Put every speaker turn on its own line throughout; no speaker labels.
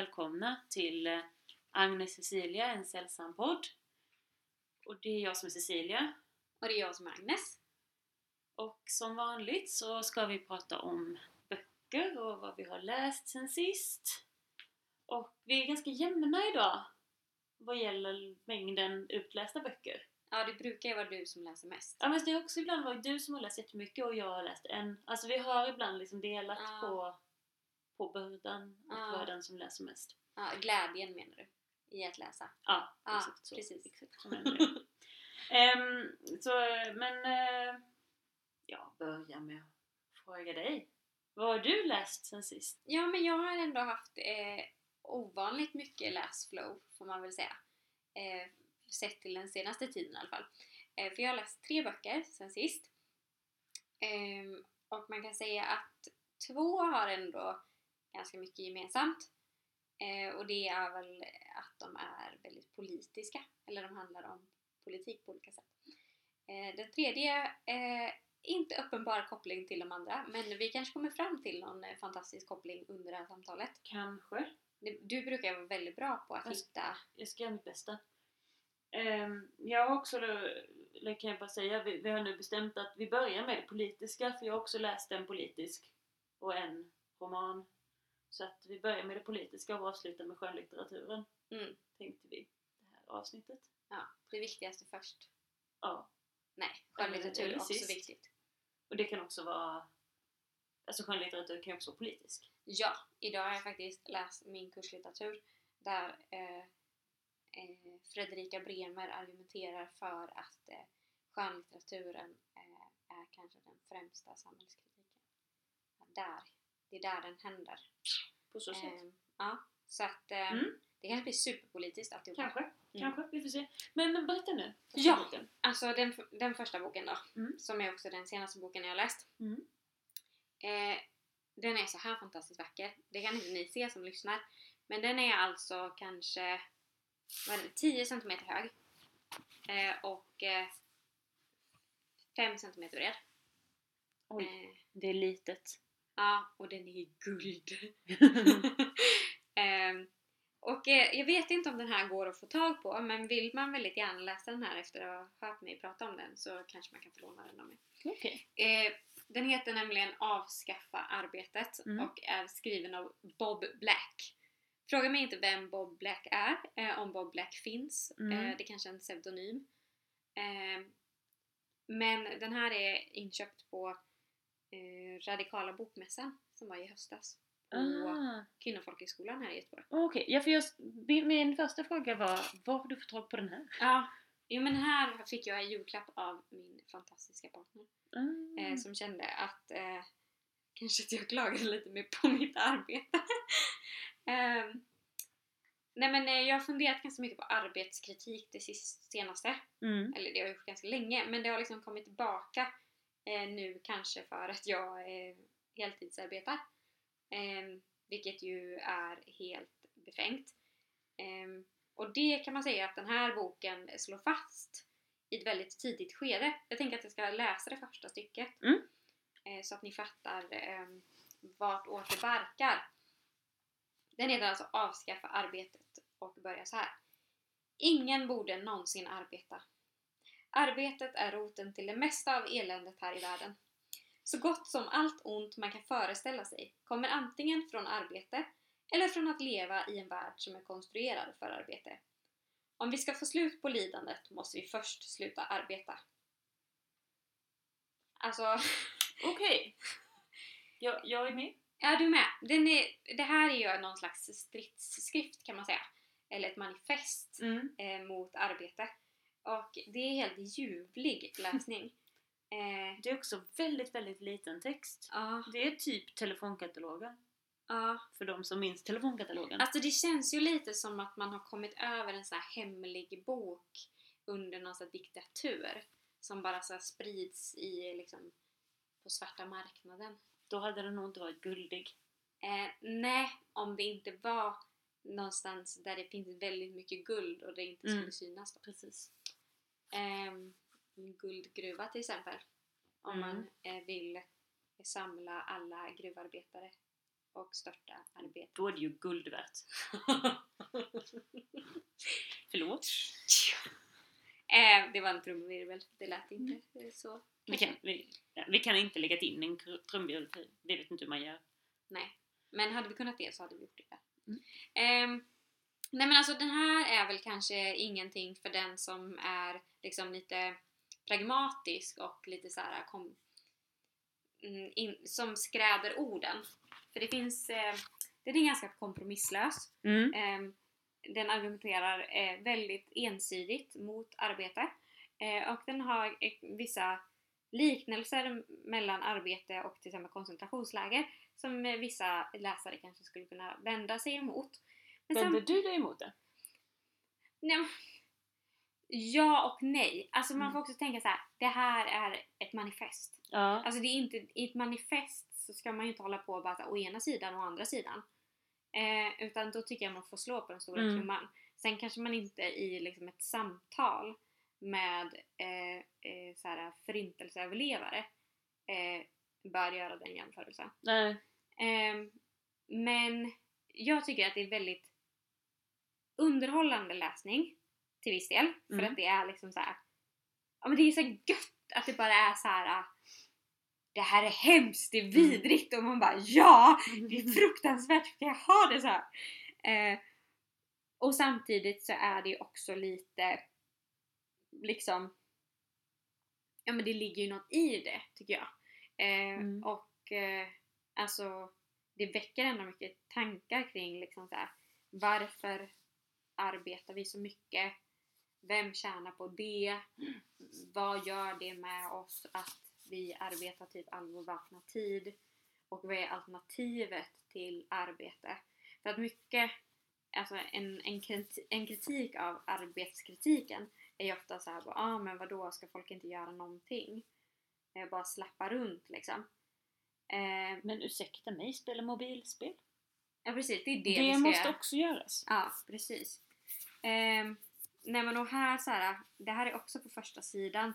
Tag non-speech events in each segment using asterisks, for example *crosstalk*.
välkomna till eh, Agnes Cecilia, en sällsam podd. Och det är jag som är Cecilia.
Och det är jag som är Agnes.
Och som vanligt så ska vi prata om böcker och vad vi har läst sen sist. Och vi är ganska jämna idag vad gäller mängden utlästa böcker.
Ja, det brukar ju vara du som läser mest.
Ja men det har också ibland varit du som har läst jättemycket och jag har läst en. Alltså vi har ibland liksom delat
Ja.
på, på bördan att
Ja.
vara den som läser mest.
Ja, glädjen menar du? I att läsa.
Ja,
Ja,
exakt så.
precis.
Exakt så. Ehm, så, men eh, jag börjar med att fråga dig. Vad har du läst sen sist?
Ja, men jag har ändå haft eh, ovanligt mycket läsflow, får man väl säga. Eh, sett till den senaste tiden i alla fall. Eh, för jag har läst tre böcker sen sist. Och man kan säga att två har ändå ganska mycket gemensamt. Eh, och det är väl att de är väldigt politiska, eller de handlar om politik på olika sätt. Eh, den tredje, eh, inte uppenbar koppling till de andra, men vi kanske kommer fram till någon eh, fantastisk koppling under det här samtalet.
Kanske.
Du, brukar vara väldigt bra på att
Fast-
hitta...
Jag ska göra mitt bästa. Ehm, jag har också, eller kan jag bara säga, vi, vi har nu bestämt att vi börjar med det politiska för jag har också läst en politisk och en roman. Så att vi börjar med det politiska och avslutar med skönlitteraturen.
Mm,
Tänkte vi det här avsnittet.
ja, det viktigaste först.
Ja.
Nej, skönlitteratur är också
sist.
viktigt.
Och det kan också vara... Alltså skönlitteratur kan ju också vara politisk.
Ja, idag har jag faktiskt läst min kurslitteratur där eh, eh, Fredrika Bremer argumenterar för att eh, skönlitteraturen eh, är kanske den främsta samhällskritiken. Där, det är där den händer.
På så sätt.
Eh, ja, så att eh,
Mm.
det kanske blir superpolitiskt alltihopa.
Kanske. Kanske. Vi får se. Men berätta nu.
Ja. Alltså den, den första boken då,
Mm.
som är också den senaste boken jag har läst.
Mm.
Eh, den är så här fantastiskt vacker. Det kan inte ni se som lyssnar. Men den är alltså kanske det, 10 cm hög. Eh, och eh, 5 cm bred.
Oj,
Eh,
det är litet.
Ja, och den är guld. *laughs* Ehm, och eh, jag vet inte om den här går att få tag på, men vill man väldigt gärna läsa den här efter att ha hört mig prata om den så kanske man kan få låna den av mig.
Okej.
Eh, den heter nämligen Avskaffa arbetet
Mm.
och är skriven av Bob Black. Fråga mig inte vem Bob Black är, eh, om Bob Black finns.
Mm.
Eh, det kanske är en pseudonym. Eh, men den här är inköpt på eh, Radikala bokmässan som var i höstas på
Ah.
Kvinnofolkhögskolan här i Göteborg.
Okej, ja, för jag, min, första fråga var var har du fått tag på den här?
Ja, jo men här fick jag en julklapp av min fantastiska partner.
Ah.
eh, som kände att eh, kanske att jag klagade lite mer på mitt arbete. *laughs* Ehm, nej men eh, jag har funderat ganska mycket på arbetskritik det sist- senaste,
Mm.
eller det har jag gjort ganska länge, men det har liksom kommit tillbaka eh, nu kanske för att jag eh, heltidsarbetar. Ehm, vilket ju är helt befängt. Ehm, och det kan man säga att den här boken slår fast i ett väldigt tidigt skede. Jag tänker att jag ska läsa det första stycket.
Mm.
Eh, så att ni fattar eh, vart åt det barkar. Den heter alltså Avskaffa arbetet och börjar så här. Ingen borde någonsin arbeta. Arbetet är roten till det mesta av eländet här i världen. Så gott som allt ont man kan föreställa sig kommer antingen från arbete eller från att leva i en värld som är konstruerad för arbete. Om vi ska få slut på lidandet måste vi först sluta arbeta. Alltså, *laughs*
Okej. Jag, jag är med.
är du med? Den är, det här är ju någon slags stridsskrift kan man säga. Eller ett manifest
Mm.
eh, mot arbete. Och det är helt ljuvlig läsning. *laughs* eh,
Det är också väldigt, väldigt liten text.
ja,
Det är typ telefonkatalogen.
ja.
För de som minns telefonkatalogen.
Alltså det känns ju lite som att man har kommit över en sån här hemlig bok under någon sån här diktatur. Som bara så sprids i liksom på svarta marknaden.
Då hade den nog inte varit guldig.
Eh, nej, om det inte var någonstans där det finns väldigt mycket guld och det inte
Mm.
skulle synas. Då.
Precis.
Ehm, en guldgruva till exempel. Om
Mm.
man eh, vill samla alla gruvarbetare och störta arbetet.
Då är det ju guld värt. *laughs* Förlåt?
Eh, det var en trumvirvel, det lät inte eh, så.
Vi kan, vi, vi kan inte lägga in en trumvirvel, vi vet inte hur man gör.
Nej. Men hade vi kunnat det så hade vi gjort det.
Mm.
Ehm, nej men alltså den här är väl kanske ingenting för den som är liksom lite pragmatisk och lite så här kom, mm, in, som skräder orden. För det finns, eh, den är ganska kompromisslös.
Mm.
Ehm, den argumenterar eh, väldigt ensidigt mot arbete eh, och den har eh, vissa liknelser mellan arbete och till exempel koncentrationsläger som eh, vissa läsare kanske skulle kunna vända sig emot. Sen-
Vänder du dig emot det?
Nej, ja och nej. Alltså man
Mm.
får också tänka så här. det här är ett manifest.
Ja.
Alltså det är inte, i ett manifest så ska man ju inte hålla på och bara å ena sidan och å andra sidan. Eh, utan då tycker jag man får slå på den stora
Mm.
trumman. Sen kanske man inte i liksom ett samtal med eh, eh, så här, förintelseöverlevare eh, bör göra den jämförelsen.
Nej.
Ehm, men jag tycker att det är väldigt underhållande läsning till viss del. För
Mm.
att det är liksom så här. Ja men det är så gött att det bara är så här. ah, Det här är hemskt, det är vidrigt och man bara ja! Det är *laughs* fruktansvärt, ska jag ha det så? Eh, och samtidigt så är det ju också lite liksom Ja men det ligger ju något i det tycker jag. Eh,
Mm.
Och eh, alltså det väcker ändå mycket tankar kring liksom så här, varför arbetar vi så mycket? Vem tjänar på det? Vad gör det med oss att vi arbetar typ all vår vakna tid? Och vad är alternativet till arbete? För att mycket, alltså en, en, kriti- en kritik av arbetskritiken är ju ofta så här, ja ah, men vadå, ska folk inte göra någonting? Eh, Bara slappa runt liksom. Eh,
Men ursäkta mig, spela mobilspel?
ja precis, det är det,
Det,
vi ska
måste
göra.
också göras.
Ja, precis. Eh, nej men och här så här, det här är också på första sidan.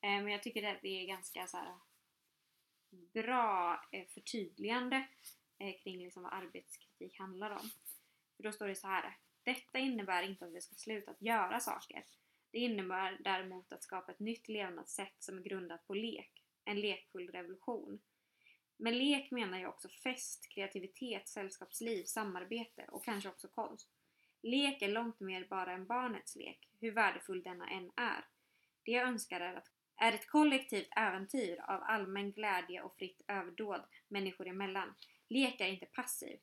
Eh, men jag tycker att det är ganska så här bra eh, förtydligande eh, kring liksom vad arbetskritik handlar om. För då står det så här. Detta innebär inte att vi ska sluta att göra saker. Det innebär däremot att skapa ett nytt levnadssätt som är grundat på lek. En lekfull revolution. Med lek menar jag också fest, kreativitet, sällskapsliv, samarbete och kanske också konst. Lek är långt mer bara än barnets lek, hur värdefull denna än är. Det jag önskar är, att, är ett kollektivt äventyr av allmän glädje och fritt överdåd människor emellan. Lek är inte passiv.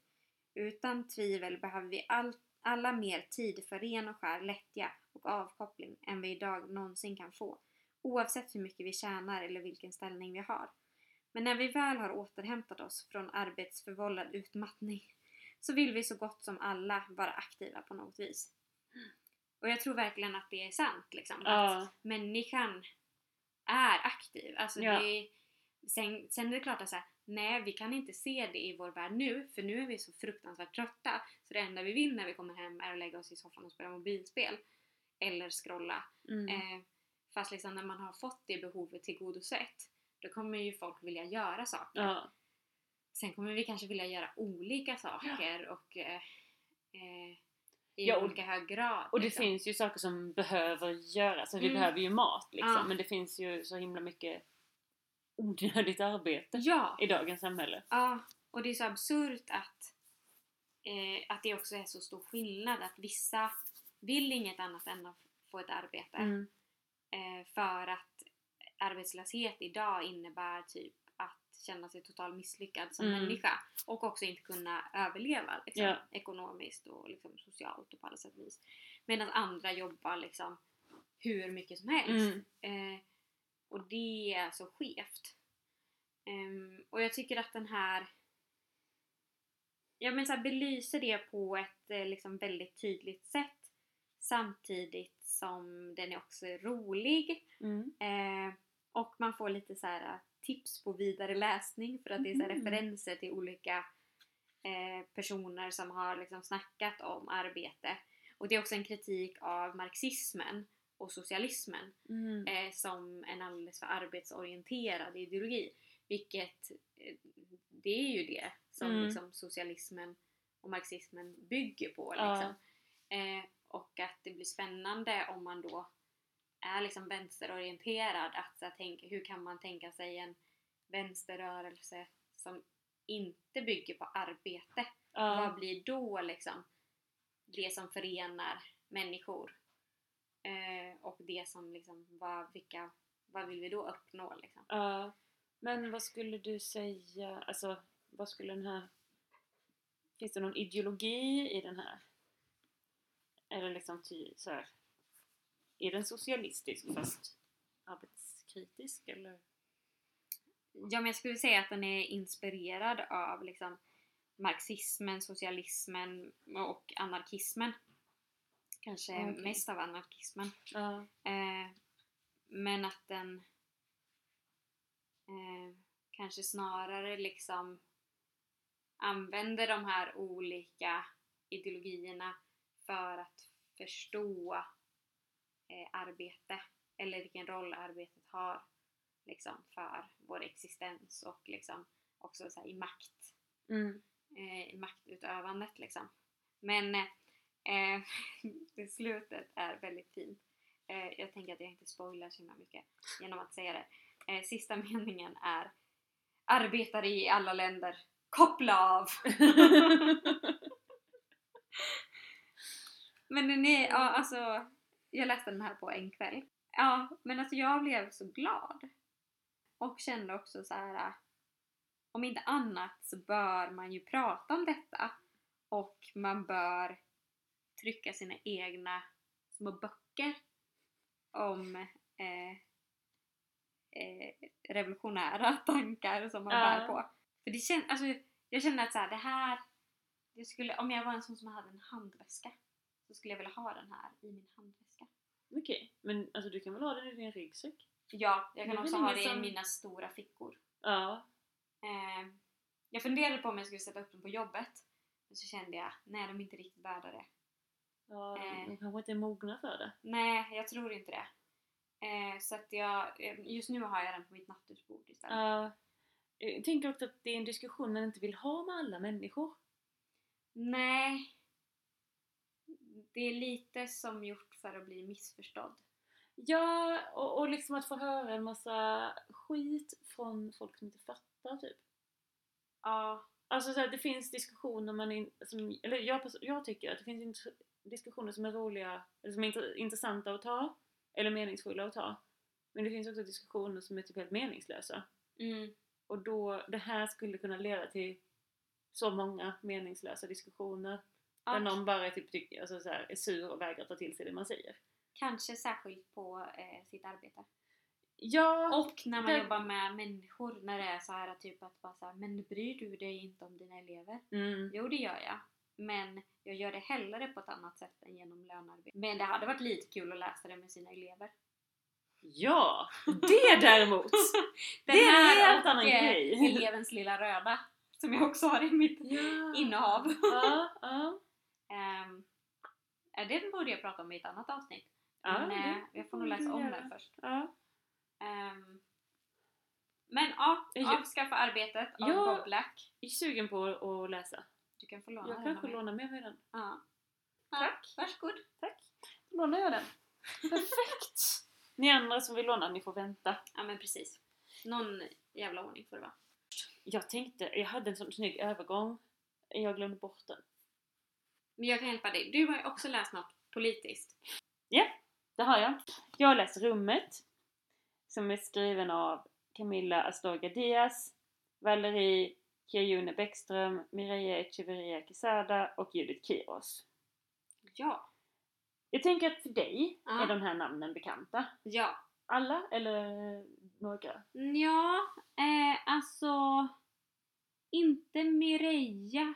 Utan tvivel behöver vi all, alla mer tid för ren och skär lättja och avkoppling än vi idag någonsin kan få, oavsett hur mycket vi tjänar eller vilken ställning vi har. Men när vi väl har återhämtat oss från arbetsförvållad utmattning så vill vi så gott som alla vara aktiva på något vis. Och jag tror verkligen att det är sant liksom. Att
Ja.
människan är aktiv. Alltså
Ja.
det, sen, sen är det klart att så här, nej vi kan inte se det i vår värld nu för nu är vi så fruktansvärt trötta så det enda vi vill när vi kommer hem är att lägga oss i soffan och spela mobilspel. Eller scrolla.
Mm.
Eh, fast liksom när man har fått det behovet tillgodosett då kommer ju folk vilja göra saker.
Ja.
Sen kommer vi kanske vilja göra olika saker och eh, eh, i
Ja, och-
olika hög grad.
Och det
liksom.
finns ju saker som behöver göras. Alltså, Vi
Mm.
behöver ju mat liksom.
Ja.
Men det finns ju så himla mycket onödigt arbete
Ja!
i dagens samhälle.
Ja, och det är så absurt att, eh, att det också är så stor skillnad att vissa vill inget annat än att få ett arbete.
Mm.
Eh, för att arbetslöshet idag innebär typ känna sig totalt misslyckad som
Mm.
människa och också inte kunna överleva liksom,
Ja.
ekonomiskt och liksom, socialt och på alla sätt och vis. Medan andra jobbar liksom hur mycket som helst.
Mm.
Eh, och det är så skevt. Ehm, och jag tycker att den här ja, men så här, belyser det på ett eh, liksom väldigt tydligt sätt samtidigt som den är också rolig
Mm.
eh, och man får lite så här tips på vidare läsning för att det är
Mhm.
referenser till olika eh, personer som har liksom snackat om arbete. Och det är också en kritik av marxismen och socialismen
Mm.
eh, som en alldeles för arbetsorienterad ideologi. Vilket, eh, det är ju det som
Mm.
liksom socialismen och marxismen bygger på.
Ja.
Liksom. Eh, och att det blir spännande om man då är liksom vänsterorienterad. Att så här, tänka, hur kan man tänka sig en vänsterrörelse som inte bygger på arbete?
Ja.
Vad blir då liksom det som förenar människor? Eh, och det som liksom, vad, vilka, vad vill vi då uppnå liksom?
Ja. Men vad skulle du säga, alltså vad skulle den här... Finns det någon ideologi i den här? Eller liksom ty, så här, Är den socialistisk fast arbetskritisk eller?
Ja men jag skulle säga att den är inspirerad av liksom marxismen, socialismen och anarkismen. Kanske
Okej.
mest av anarkismen.
Ja.
Eh, men att den eh, kanske snarare liksom använder de här olika ideologierna för att förstå arbete eller vilken roll arbetet har liksom för vår existens och liksom också så här, i makt
Mm.
eh, i maktutövandet liksom. Men eh, *laughs* slutet är väldigt fint. Eh, jag tänker att jag inte spoilar så himla mycket genom att säga det. Eh, sista *laughs* meningen är Arbetare i alla länder, koppla av! *laughs* Men den är, ja alltså, jag läste den här på en kväll. Ja, men alltså jag blev så glad. Och kände också så här. om inte annat så bör man ju prata om detta. Och man bör trycka sina egna små böcker om eh, eh, revolutionära *laughs* tankar som man
Ja.
bär på. För det kän, alltså, jag känner att så här, det här, det skulle, om jag var en sån som hade en handväska så skulle jag vilja ha den här i min handväska.
Okej, men alltså du kan väl ha den i din ryggsäck?
Ja, jag kan också ha
ingen
det i
som-
mina stora fickor.
Ja.
Eh, jag funderade på om jag skulle sätta upp den på jobbet. Men så kände jag, nej de är inte riktigt värda det.
ja
Eh.
de kanske inte är mogna för det.
Nej, jag tror inte det. Eh, så att jag, eh, just nu har jag den på mitt nattduksbord istället.
Ja. Jag tänker också att det är en diskussion man inte vill ha med alla människor.
Nej. Det är lite som gjort för att bli missförstådd.
Ja, och, och liksom att få höra en massa skit från folk som inte fattar typ.
Ja,
Alltså så här, det finns diskussioner man in, som, eller jag, jag tycker att det finns diskussioner som är roliga, eller som är intre- intressanta att ta, eller meningsfulla att ta. Men det finns också diskussioner som är typ helt meningslösa.
mm,
Och då, det här skulle kunna leda till så många meningslösa diskussioner.
Ja
Där någon bara typ, tyck- alltså så här, är sur och vägrar ta till sig det man säger.
kanske särskilt på eh, sitt arbete.
Ja!
Och när man
det-
jobbar med människor, när det är så här typ att bara så här, men bryr du dig inte om dina elever?
Mm.
Jo, det gör jag. Men jag gör det hellre på ett annat sätt än genom lönearbete. Men det hade varit lite kul att läsa det med sina elever.
Ja! Det däremot! *laughs* Det är en helt annan
eh,
grej.
elevens lilla röda. Som jag också har i mitt
ja.
innehav.
Ja, ja.
Um, det borde jag prata om i ett annat avsnitt.
ja
Men eh,
det
jag får nog läsa om den först.
Ja.
Ehm, men ja,
Jag-
avskaffa arbetet av
Ja.
Bob Black.
Jag är sugen på att läsa.
Du kan få låna
Jag
den
kanske
av mig.
lånar med mig den.
Ja.
Tack.
Ja, varsågod.
Då lånar jag den. Perfekt! Ni andra som vill låna, ni får vänta.
Ja men precis. Någon jävla ordning får det vara.
Jag tänkte, jag hade en sån snygg övergång. Jag glömde bort den.
Men jag kan hjälpa dig. Du har ju också läst något politiskt.
Det har jag. Jag har läst Rummet. Som är skriven av Camilla Astorga Diaz, Valerie Kirjune Bäckström, Mireia Echeverria Quesada och Judith Kiros.
Ja.
Jag tänker att för dig
Ja.
är de här namnen bekanta.
Ja.
Alla eller några?
Ja, eh, alltså... Inte Mireia,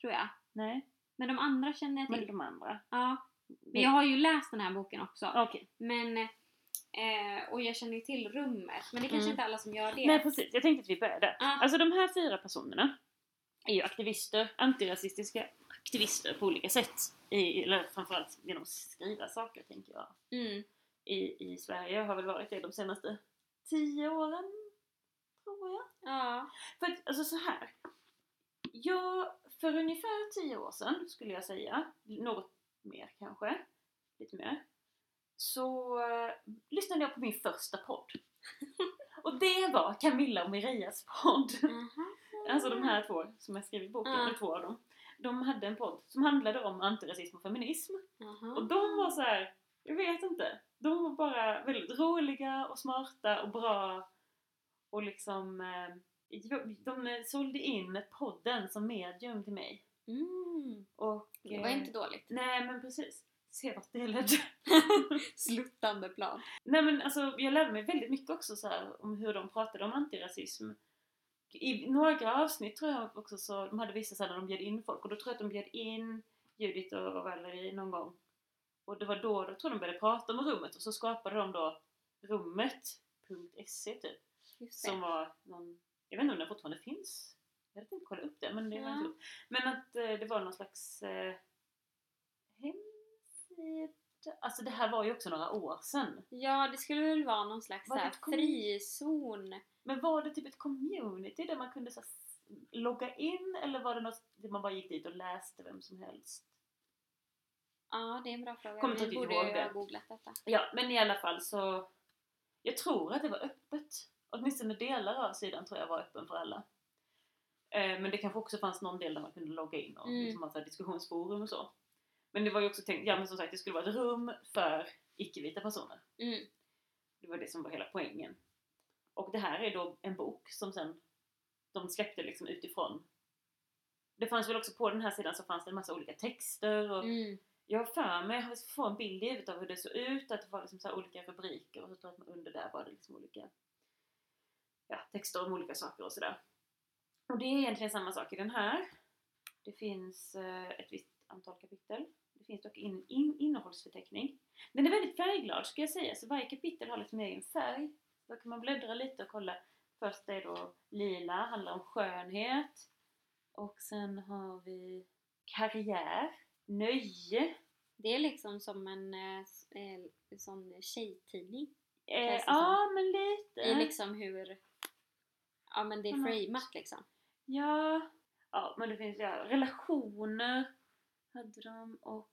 tror jag.
Nej,
Men de andra känner jag
men
till.
de andra.
Ja. Men jag har ju läst den här boken också.
Okej.
Men... Eh, och jag känner ju till rummet. Men det är kanske
Mm.
inte alla som gör det.
Nej precis, jag tänkte att vi började.
Ja.
Alltså de här fyra personerna är ju aktivister, antirasistiska aktivister på olika sätt. I, eller framförallt genom att skriva saker tänker jag.
Mm.
I, I Sverige har väl varit det de senaste tio åren, tror jag.
Ja.
För att, alltså så här. Jag, för ungefär tio år sedan skulle jag säga, något mer kanske, lite mer, så eh, lyssnade jag på min första podd. *laughs* och det var Camilla och Mirejas podd. Alltså de här två som jag skrev i boken, eller två av dem. De hade en podd som handlade om antirasism och feminism.
Jaha.
Och de var så här, jag vet inte. De var bara väldigt roliga och smarta och bra. Och liksom, eh, de sålde in podden som medium till mig.
Mm.
Och,
Det var
eh,
inte dåligt.
Nej men precis. Se vart det ledde. *laughs*
Sluttande plan.
Nej men alltså jag lärde mig väldigt mycket också så här, om hur de pratade om antirasism. I några avsnitt tror jag också så, de hade vissa så här, när de bjöd in folk och då tror jag att de bjöd in Judith och Valerie någon gång. Och det var då, då tror jag de började prata om rummet och så skapade de då rummet.se typ. Som var någon, jag vet inte om den fortfarande finns. Jag hade tänkt kolla upp det men det har jag inte
Ja.
gjort. Men att eh, det var någon slags eh, hemsida. Alltså det här var ju också några år sedan.
Ja, det skulle väl vara någon slags
Var
här frizon.
Men var det typ ett community där man kunde så logga in eller var det något där man bara gick dit och läste vem som helst?
Ja, det är en bra fråga.
Kommer
Vi
riktigt
borde ju ha googlat detta.
Ja, men i alla fall så Jag tror att det var öppet. Åtminstone delar av sidan tror jag var öppen för alla. Eh, men det kanske också fanns någon del där man kunde logga in och
Mm.
liksom ha diskussionsforum och så. Men det var ju också tänkt, ja men som sagt det skulle vara ett rum för icke-vita personer.
Mm.
Det var det som var hela poängen. Och det här är då en bok som sen de släppte liksom utifrån. Det fanns väl också på den här sidan så fanns det en massa olika texter och
Mm.
jag har för mig, jag får en bild i huvudet av hur det såg ut, att det var liksom olika rubriker och så tror jag att under där var det liksom olika ja, texter om olika saker och sådär. Och det är egentligen samma sak i den här. Det finns eh, ett visst antal kapitel. Det finns dock in, in, innehållsförteckning. Den är väldigt färgglad ska jag säga, så varje kapitel har liksom egen färg. Då kan man bläddra lite och kolla. Först är då lila, handlar om skönhet. Och sen har vi karriär, nöje.
Det är liksom som en eh, eh, sån tjejtidning.
Eh, ja, men lite.
I liksom hur... Ja men det är
något-
framat liksom.
Ja. Ja, men det finns ja, relationer hade de och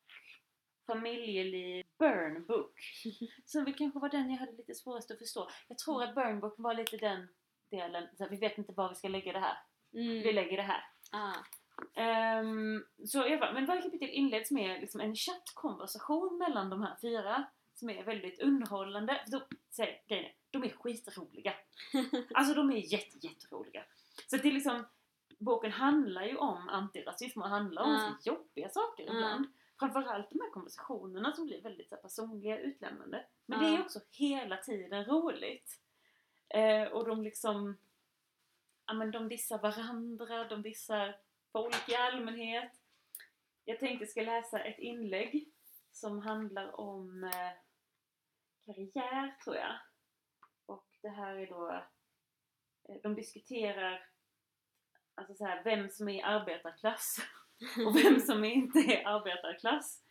familjeliv. Burn book. *laughs* Som väl kanske var den jag hade lite svårast att förstå. Jag tror att burn book var lite den delen, så vi vet inte var vi ska lägga det här. Vi
Mm.
lägger det här.
Ah.
Ehm, så i alla fall, men varje kapitel inleds med liksom en chattkonversation mellan de här fyra som är väldigt underhållande. Då, säg, grejen de är skitroliga. Alltså de är jätte, jätteroliga. Så det är liksom, boken handlar ju om antirasism och handlar om ganska jobbiga saker
Ja.
ibland. Framförallt de här konversationerna som blir väldigt så här, personliga, utlämnande. Men
Ja.
det är också hela tiden roligt. Eh, och de liksom, ja men de dissar varandra, de dissar folk i allmänhet. Jag tänkte ska läsa ett inlägg som handlar om eh, karriär tror jag. Det här är då, eh, de diskuterar alltså så här, vem som är arbetarklass *laughs* och vem som inte är arbetarklass.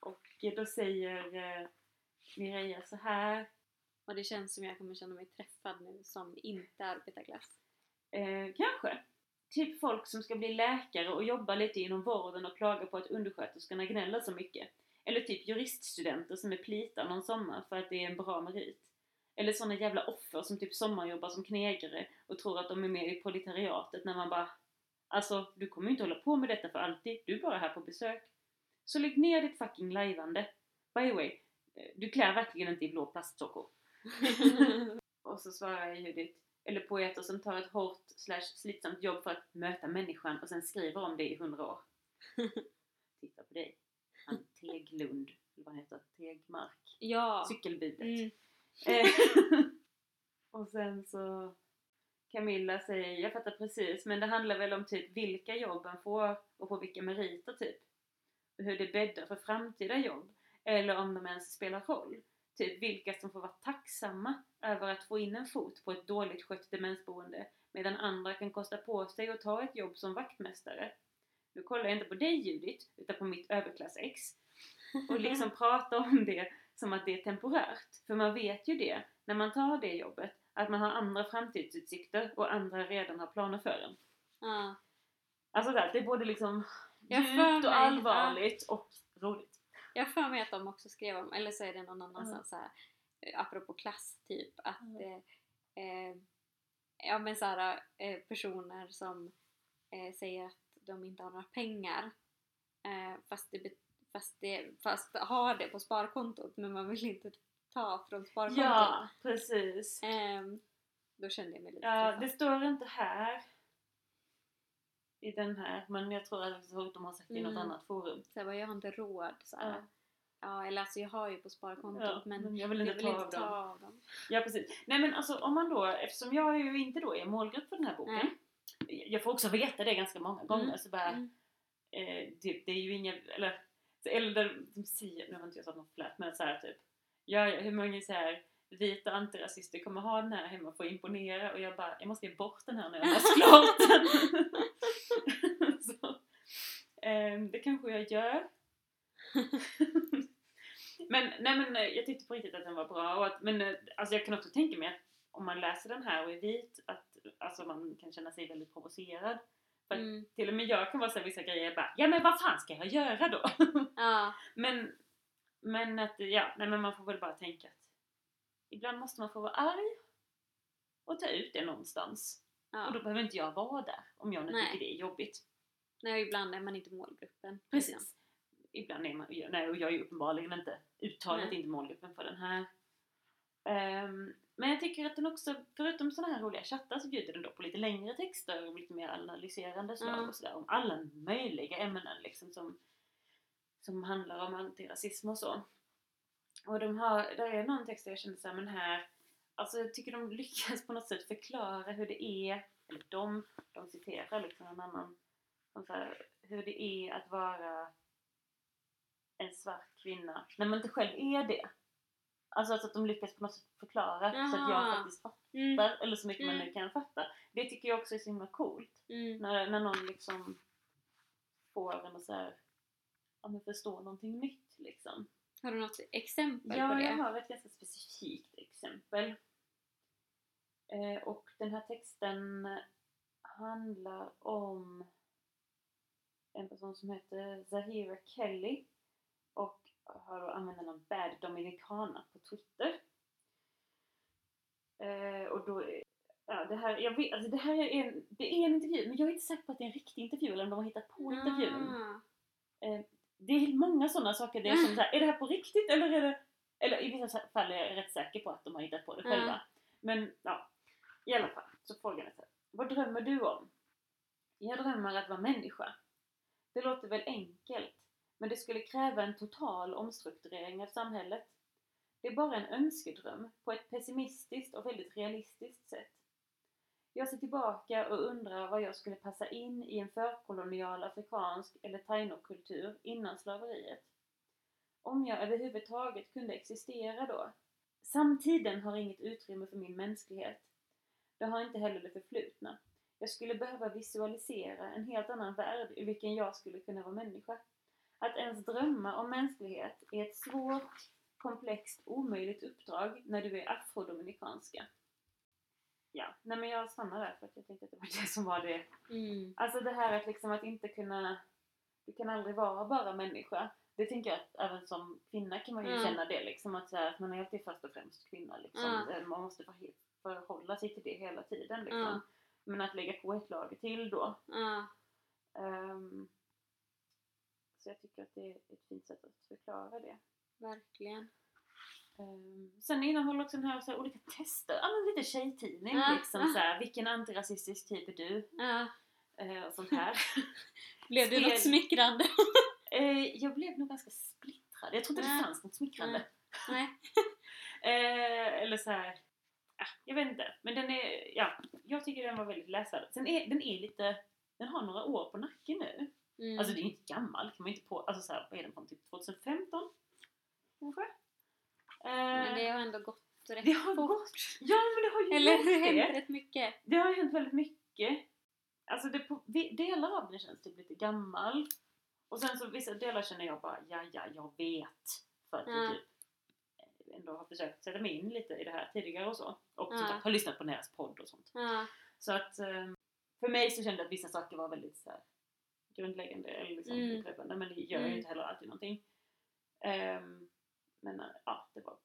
Och då säger eh, Mireia så här
Och det känns som jag kommer känna mig träffad nu som inte arbetarklass.
Eh, kanske. Typ folk som ska bli läkare och jobba lite inom vården och klaga på att undersköterskorna gnäller så mycket. Eller typ juriststudenter som är plitar någon sommar för att det är en bra merit. Eller såna jävla offer som typ sommarjobbar som knegare och tror att de är med i proletariatet när man bara Alltså, du kommer ju inte hålla på med detta för alltid. Du är bara här på besök. Så lägg ner ditt fucking lajvande. By the way, eh, du klär verkligen inte i blå plastsockor. *laughs* Och så svarar Judith, eller poeter som tar ett hårt slash slitsamt jobb för att möta människan och sen skriver om det i hundra år. *laughs* Titta på dig. Han Teglund, eller vad han heter, Tegmark.
ja.
Cykelbudet.
Mm.
Eh, *laughs* *laughs* och sen så Camilla säger, jag fattar precis, men det handlar väl om typ vilka jobb man får och på vilka meriter typ. Och hur det bäddar för framtida jobb. Eller om de ens spelar roll. Typ vilka som får vara tacksamma över att få in en fot på ett dåligt skött demensboende medan andra kan kosta på sig att ta ett jobb som vaktmästare. Nu kollar jag inte på dig Judith, utan på mitt överklassex. Och liksom *laughs* prata om det som att det är temporärt. För man vet ju det, när man tar det jobbet, att man har andra framtidsutsikter och andra redan har planer för en.
Ja.
Alltså där, det är både liksom djupt och allvarligt och roligt.
Jag för mig att de också skrev om, eller så är det någon annanstans
Ja.
så här, eh, apropå klass typ, att
Ja.
eh, ja men så här, eh, personer som eh, säger att de inte har några pengar eh, fast, det, fast, det, fast har det på sparkontot men man vill inte ta från sparkontot.
Ja, precis.
Ehm, då kände jag mig lite
Ja,
träffad.
det står inte här i den här, men jag tror att de har sagt det i något
Mm.
annat forum.
Så jag jag har inte råd. Så här.
Ja.
Ja. eller alltså jag har ju på sparkontot
Ja,
men
men jag vill
jag
inte
vill
ta
inte
av
ta
dem.
av dem.
Ja precis. Nej men alltså om man då, eftersom jag ju inte då är målgrupp för den här boken. Jag får också veta det ganska många gånger.
Mm.
Så bara,
Mm.
eh, typ, det är ju inga, eller, eller där de säger, nu har inte jag sagt något flört men så här typ. Ja, hur många så här vita antirasister kommer ha den här hemma för att imponera och jag bara, jag måste ge bort den här när jag har *laughs* klart den. *laughs* så, ehm, det kanske jag gör. *laughs* men nej men eh, jag tyckte på riktigt att den var bra och att, men eh, alltså jag kan också tänka mig att om man läser den här och är vit att alltså man kan känna sig väldigt provocerad. För
Mm.
till och med jag kan vara så här, vissa grejer bara, ja men vad fan ska jag göra då? *laughs*
Ja,
men, men att, ja, nej men man får väl bara tänka att ibland måste man få vara arg och ta ut det någonstans.
ja.
Och då behöver inte jag vara där om jag nu
Nej.
tycker det är jobbigt.
Nej, ibland är man inte målgruppen.
Precis. Ibland är man, nej och jag är ju uppenbarligen inte uttalat inte målgruppen för den här. Ehm, men jag tycker att den också, förutom sådana här roliga chattar så bjuder den då på lite längre texter och lite mer analyserande slag
Ja.
och sådär om alla möjliga ämnen liksom som, som handlar om antirasism och så. Och de har, där är någon text där jag kände såhär, men här, alltså jag tycker de *laughs* lyckas på något sätt förklara hur det är, eller de, de citerar liksom en annan, som så här, hur det är att vara en svart kvinna när man inte själv är det. Alltså, alltså att de lyckas på något sätt förklara så att jag
Jaha.
faktiskt fattar,
Mm.
eller så mycket man
Mm.
nu kan fatta. Det tycker jag också är så himla coolt.
Mm.
När, när någon liksom får en att så här, ja, förstå någonting nytt liksom.
Har du något exempel på
Ja,
det?
jag har ett ganska specifikt exempel. Eh, och den här texten handlar om en person som heter Zahira Kelly och har då användaren Bad Dominicana på Twitter. Eh, och då, ja det här, jag vet, alltså det här är en, det är en intervju men jag är inte säker på att det är en riktig intervju eller om de har hittat på intervjun.
Ah.
Det är många sådana saker där jag känner såhär, är det här på riktigt eller är det... Eller i vissa fall är jag rätt säker på att de har hittat på det
Ja.
själva. Men ja, i alla fall. Så frågan är så här, vad drömmer du om? Jag drömmer att vara människa. Det låter väl enkelt, men det skulle kräva en total omstrukturering av samhället. Det är bara en önskedröm på ett pessimistiskt och väldigt realistiskt sätt. Jag ser tillbaka och undrar vad jag skulle passa in i en förkolonial afrikansk eller tainokultur innan slaveriet. Om jag överhuvudtaget kunde existera då. Samtiden har inget utrymme för min mänsklighet. Det har inte heller det förflutna. Jag skulle behöva visualisera en helt annan värld i vilken jag skulle kunna vara människa. Att ens drömma om mänsklighet är ett svårt, komplext, omöjligt uppdrag när du är afrodominikanska. Ja, nej men jag stannar där för att jag tänkte att det var *laughs* det som var det.
Mm.
Alltså det här att liksom att inte kunna, du kan aldrig vara bara människa. Det tänker jag att även som kvinna kan man ju
Mm.
känna det liksom att, här, att man är alltid först och främst kvinna liksom.
Mm.
Man måste förhålla sig till det hela tiden liksom.
Mm.
Men att lägga på ett lager till då.
Ja.
Så jag tycker att det är ett fint sätt att förklara det.
Verkligen.
Um, sen innehåller också den här, så här olika tester, ja men lite tjejtidning
Ja,
liksom
ja.
så här, vilken antirasistisk typ är du?
Ja.
Eh, och sånt här. *laughs*
Blev
Spel-
något smickrande? *laughs*
Eh, jag blev nog ganska splittrad. Jag tror inte det fanns något smickrande.
Nej. *laughs*
Eller så här. Ja, jag vet inte. Men den är, ja, jag tycker den var väldigt läsvärd. Sen är den är lite, den har några år på nacken nu.
Mm.
Alltså det är inte gammal, kan man inte på, alltså så här, vad är den från typ 2015? Kanske? Eh,
Men det har ändå gått rätt
det har
fort.
gått. Ja men det har ju *laughs*
Eller det har hänt rätt mycket.
Det har hänt väldigt mycket. Alltså det på, delar av den känns typ lite gammal. Och sen så vissa delar känner jag bara, ja ja, jag vet. För att det
Ja.
typ ändå har försökt sätta mig in lite i det här tidigare och så. Och
Ja.
som sagt, har lyssnat på deras podd och sånt.
Ja.
Så att eh, för mig så kände jag att vissa saker var väldigt så här, grundläggande eller liksom
Mm.
upprepande men det gör ju
Mm.
inte heller alltid någonting. Ehm, men eh, ja, det var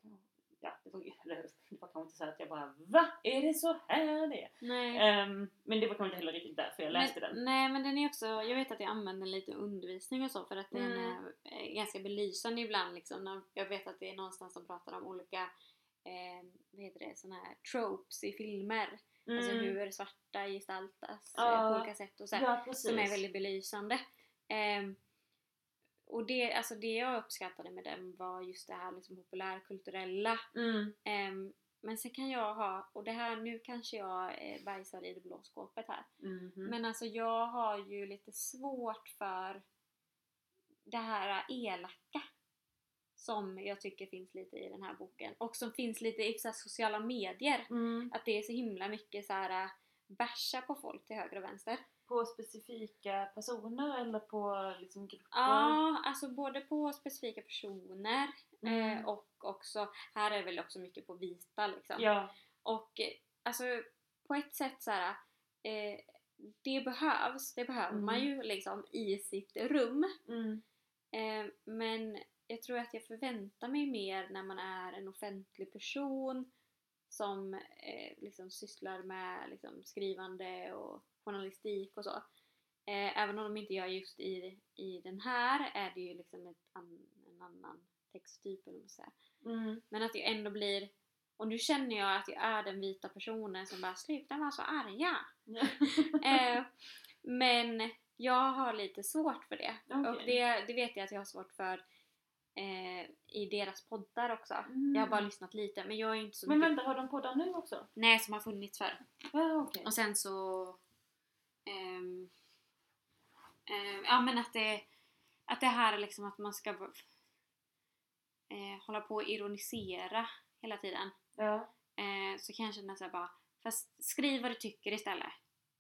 Ja, det var, *laughs* det var kanske inte så att jag bara VA? Är det så här det är? Ehm, men det var kanske inte heller riktigt därför jag läste
men,
den.
Nej men den är också, jag vet att jag använder den lite i undervisning och så för att den
Mm.
är eh, ganska belysande ibland liksom. När, jag vet att det är någonstans som pratar om olika, eh, vad heter det, såna här tropes i filmer. Alltså
Mm.
hur svarta gestaltas eh,
Ja.
på olika sätt och så här,
Ja,
som är väldigt belysande. Ehm, och det, alltså det jag uppskattade med den var just det här liksom populärkulturella.
Mm.
Ehm, men sen kan jag ha, och det här, nu kanske jag eh, bajsar i det blå skåpet här.
Mhm.
Men alltså jag har ju lite svårt för det här elaka som jag tycker finns lite i den här boken och som finns lite i så sociala medier.
Mm.
Att det är så himla mycket så här äh, basha på folk till höger och vänster.
På specifika personer eller på liksom grupper?
Ja, alltså både på specifika personer
Mm.
eh, och också, här är det väl också mycket på vita liksom.
Ja.
Och eh, alltså på ett sätt så här, eh, det behövs, det behöver man
Mm.
ju liksom i sitt rum.
Mm.
Eh, men jag tror att jag förväntar mig mer när man är en offentlig person som eh, liksom sysslar med liksom, skrivande och journalistik och så. Eh, även om de inte gör just i, i den här är det ju liksom ett an, en annan texttyp eller säga.
Mm.
Men att jag ändå blir och nu känner jag att jag är den vita personen som bara sluta vara så arga. *laughs* Eh, men jag har lite svårt för det.
Okej.
Och det, det vet jag att jag har svårt för eh, i deras poddar också.
Mm.
Jag har bara lyssnat lite men jag är inte så
Men
mycket...
vänta, har de poddar nu också?
Nej, som har funnits förr.
Ja, okej.
Och sen så... ehm, ehm, ja men att det, att det här är liksom att man ska eh, hålla på och ironisera hela tiden.
Ja.
Eh, så kan jag känna såhär bara, fast skriv vad du tycker istället.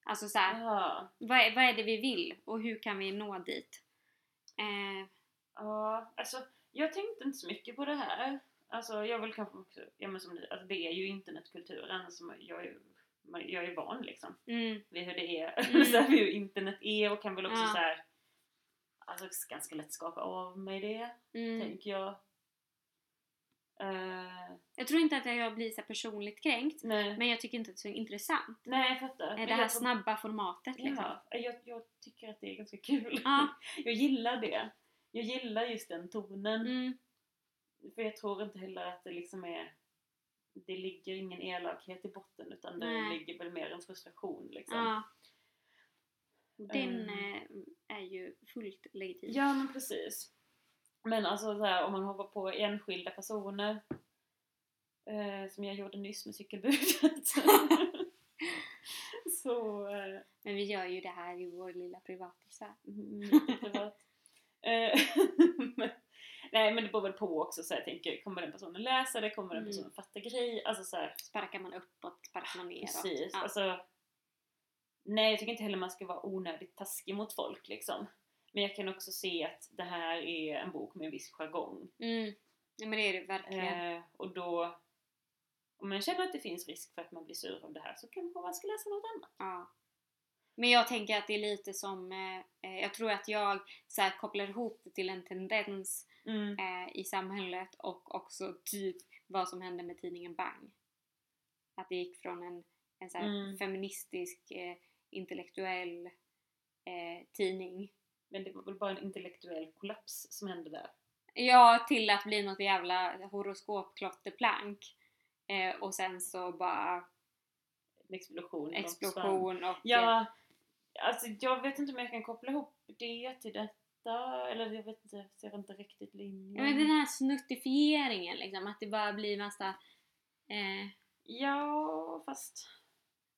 Alltså såhär,
Ja.
vad, är, vad är det vi vill och hur kan vi nå dit? Eh,
Ja, alltså jag tänkte inte så mycket på det här. Alltså jag vill kanske också, ja men som ni, alltså det är ju internetkulturen som jag är jag är van liksom
mm,
vid hur det är,
Mm. *laughs*
så här, hur internet är och kan väl också
Ja.
så här, alltså ganska lätt skaka av mig det,
mm.
tänker jag. Eh,
Jag tror inte att jag blir så personligt kränkt
nej,
men jag tycker inte att det är så intressant.
nej jag fattar.
Det här
jag
snabba formatet liksom.
Ja, jag, jag tycker att det är ganska kul.
Ja. *laughs*
Jag gillar det. Jag gillar just den tonen.
Mm,
För jag tror inte heller att det liksom är Det ligger ingen elakhet i botten utan det
Nej.
ligger väl mer en frustration liksom.
ja. Den
Ehm.
eh, är ju fullt legitim.
Ja men precis. Men alltså så här, om man hoppar på enskilda personer eh, Som jag gjorde nyss med cykelbudet. *laughs* *laughs* så eh,
Men vi gör ju det här i vår lilla privata sfär.
mycket privat. Eh, *laughs* Nej men det beror väl på också så jag tänker, kommer den personen läsa det? Kommer den
Mm.
personen fatta grej? Alltså så här,
Sparkar man uppåt, sparkar man neråt.
Precis.
Ja.
Alltså, nej, jag tycker inte heller man ska vara onödigt taskig mot folk liksom. Men jag kan också se att det här är en bok med en viss jargong.
Mm. Ja men det är det verkligen.
Eh, och då, om man känner att det finns risk för att man blir sur av det här så kanske man ska läsa något annat.
Ja. Men jag tänker att det är lite som, eh, eh, jag tror att jag så här, kopplar ihop det till en tendens
Mm.
eh, i samhället och också typ vad som hände med tidningen Bang. Att det gick från en, en så här
Mm.
feministisk, eh, intellektuell eh, tidning
Men det var väl bara en intellektuell kollaps som hände där.
Ja, till att bli något jävla horoskopklotterplank. Eh, och sen så bara
En explosion.
explosion och...
Ja, alltså jag vet inte om jag kan koppla ihop det till detta. Eller jag vet inte, ser inte riktigt linjen.
Ja, men den här snuttifieringen liksom, att det bara blir massa eh,
Ja, fast...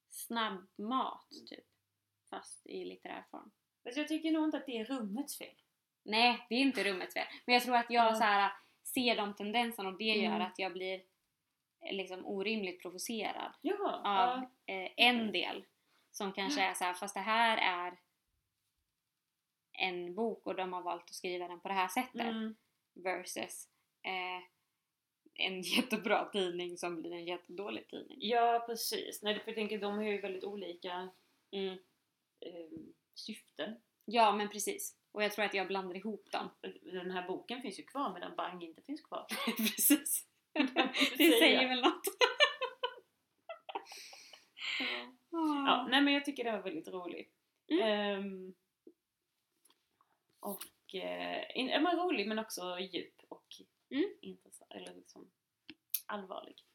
snabbmat typ. Fast i litterär form.
Fast jag tycker nog inte att det är rummets fel.
Nej, det är inte rummets fel. Men jag tror att jag
Ja.
så här, ser de tendenserna och det gör
Mm.
att jag blir eh, liksom orimligt provocerad
Jaha.
av
ja.
eh, en del som kanske är så här, fast det här är en bok och de har valt att skriva den på det här sättet
Mm.
versus eh, en *laughs* jättebra tidning som blir en jättedålig tidning.
Ja, precis. Nej, för jag tänker de har ju väldigt olika
Mm.
eh, syften.
Ja, men precis. Och jag tror att jag blandar ihop dem.
Den här boken finns ju kvar medan Bang inte finns kvar. *laughs*
precis. *laughs* det säger väl något.
Ja, nej men jag tycker det var väldigt roligt.
Mm.
Ehm, och eh, in, men rolig men också djup och
Mm.
intressant, eller liksom allvarlig.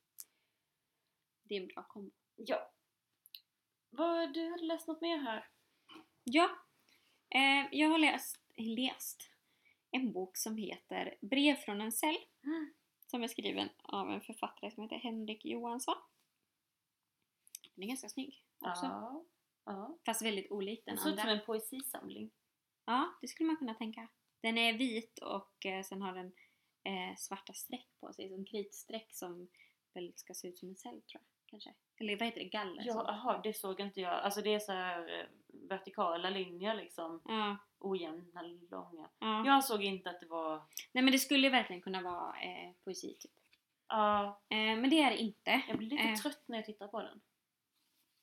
Det är en bra kombo.
Ja. Vad, du hade läst något mer här?
Ja, eh, jag har läst, läst en bok som heter Brev från en cell som är skriven av en författare som heter Henrik Johansson. Den är ganska snygg också.
Ja. ja.
Fast väldigt olik den
Den ser ut som
andra.
en poesisamling.
Ja, det skulle man kunna tänka. Den är vit och eh, sen har den eh, svarta streck på sig, som kritstreck som väl ska se ut som en cell tror jag. Kanske. Eller vad heter det? Galler?
Ja,
som-
aha, det såg inte jag. Alltså det är så här eh, vertikala linjer liksom.
ja,
Ojämna, långa.
ja.
Jag såg inte att det var...
Nej men det skulle verkligen kunna vara eh, poesi typ.
Ja,
Eh, men det är det inte.
jag blir lite
Eh.
trött när jag tittar på den.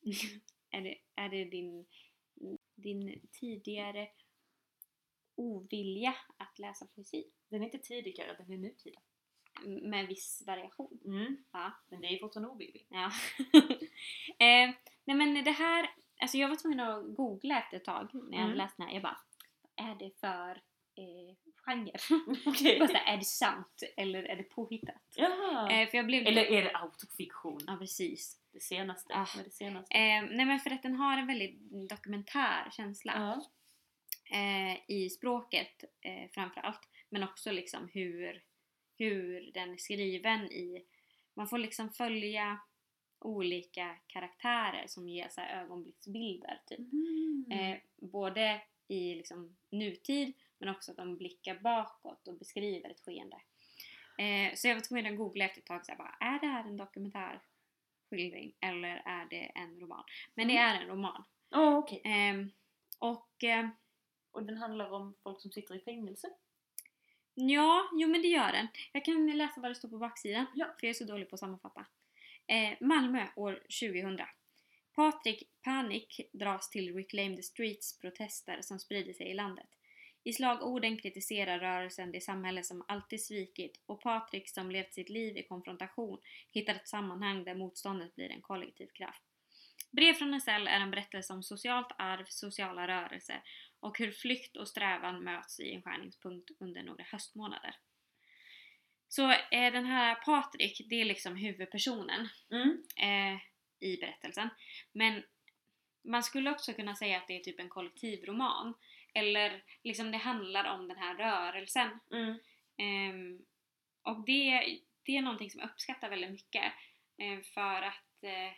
*laughs*
är, det, är det din, din tidigare ovilja att läsa poesi?
Den är inte tidigare, den är nutida.
Med viss variation.
Mm.
Ja.
Men det är fortfarande ovillig.
ja. *laughs* eh, nej men det här, alltså jag var tvungen att googla efter ett tag när jag
Mm.
läst den här. Jag bara, är det för eh, genre? *laughs*
Okej.
Bara är det sant eller är det påhittat? Eh, för jag blev
Eller är det autofiktion?
Ja precis.
Det senaste.
Ah.
Det senaste.
Eh, nej men för att den har en väldigt dokumentär känsla.
ja.
eh, i språket eh, framförallt. Men också liksom hur, hur den är skriven i... Man får liksom följa olika karaktärer som ger så ögonblicksbilder. Typ.
Mm.
Eh, både i liksom nutid men också att de blickar bakåt och beskriver ett skeende. Eh, så jag var tvungen att googla efter ett tag så här, bara, är det här en dokumentärskildring eller är det en roman? Men det
Mm.
är en roman.
Åh, okej.
Ehm, och eh,
Och den handlar om folk som sitter i fängelse?
Ja, jo men det gör den. Jag kan läsa vad det står på baksidan,
Ja.
för jag är så dålig på att sammanfatta. Eh, Malmö år 2000. Patrik Panik dras till Reclaim the Streets-protester som sprider sig i landet. I slagorden kritiserar rörelsen det samhälle som alltid svikit och Patrik som levt sitt liv i konfrontation hittar ett sammanhang där motståndet blir en kollektiv kraft. Brev från cell är en berättelse om socialt arv, sociala rörelser och hur flykt och strävan möts i en skärningspunkt under några höstmånader. Så eh, den här Patrik, det är liksom huvudpersonen
Mm.
eh, i berättelsen. Men man skulle också kunna säga att det är typ en kollektivroman. Eller liksom det handlar om den här rörelsen.
Mm.
Ehm, och det, det är någonting som jag uppskattar väldigt mycket. Eh, för att eh,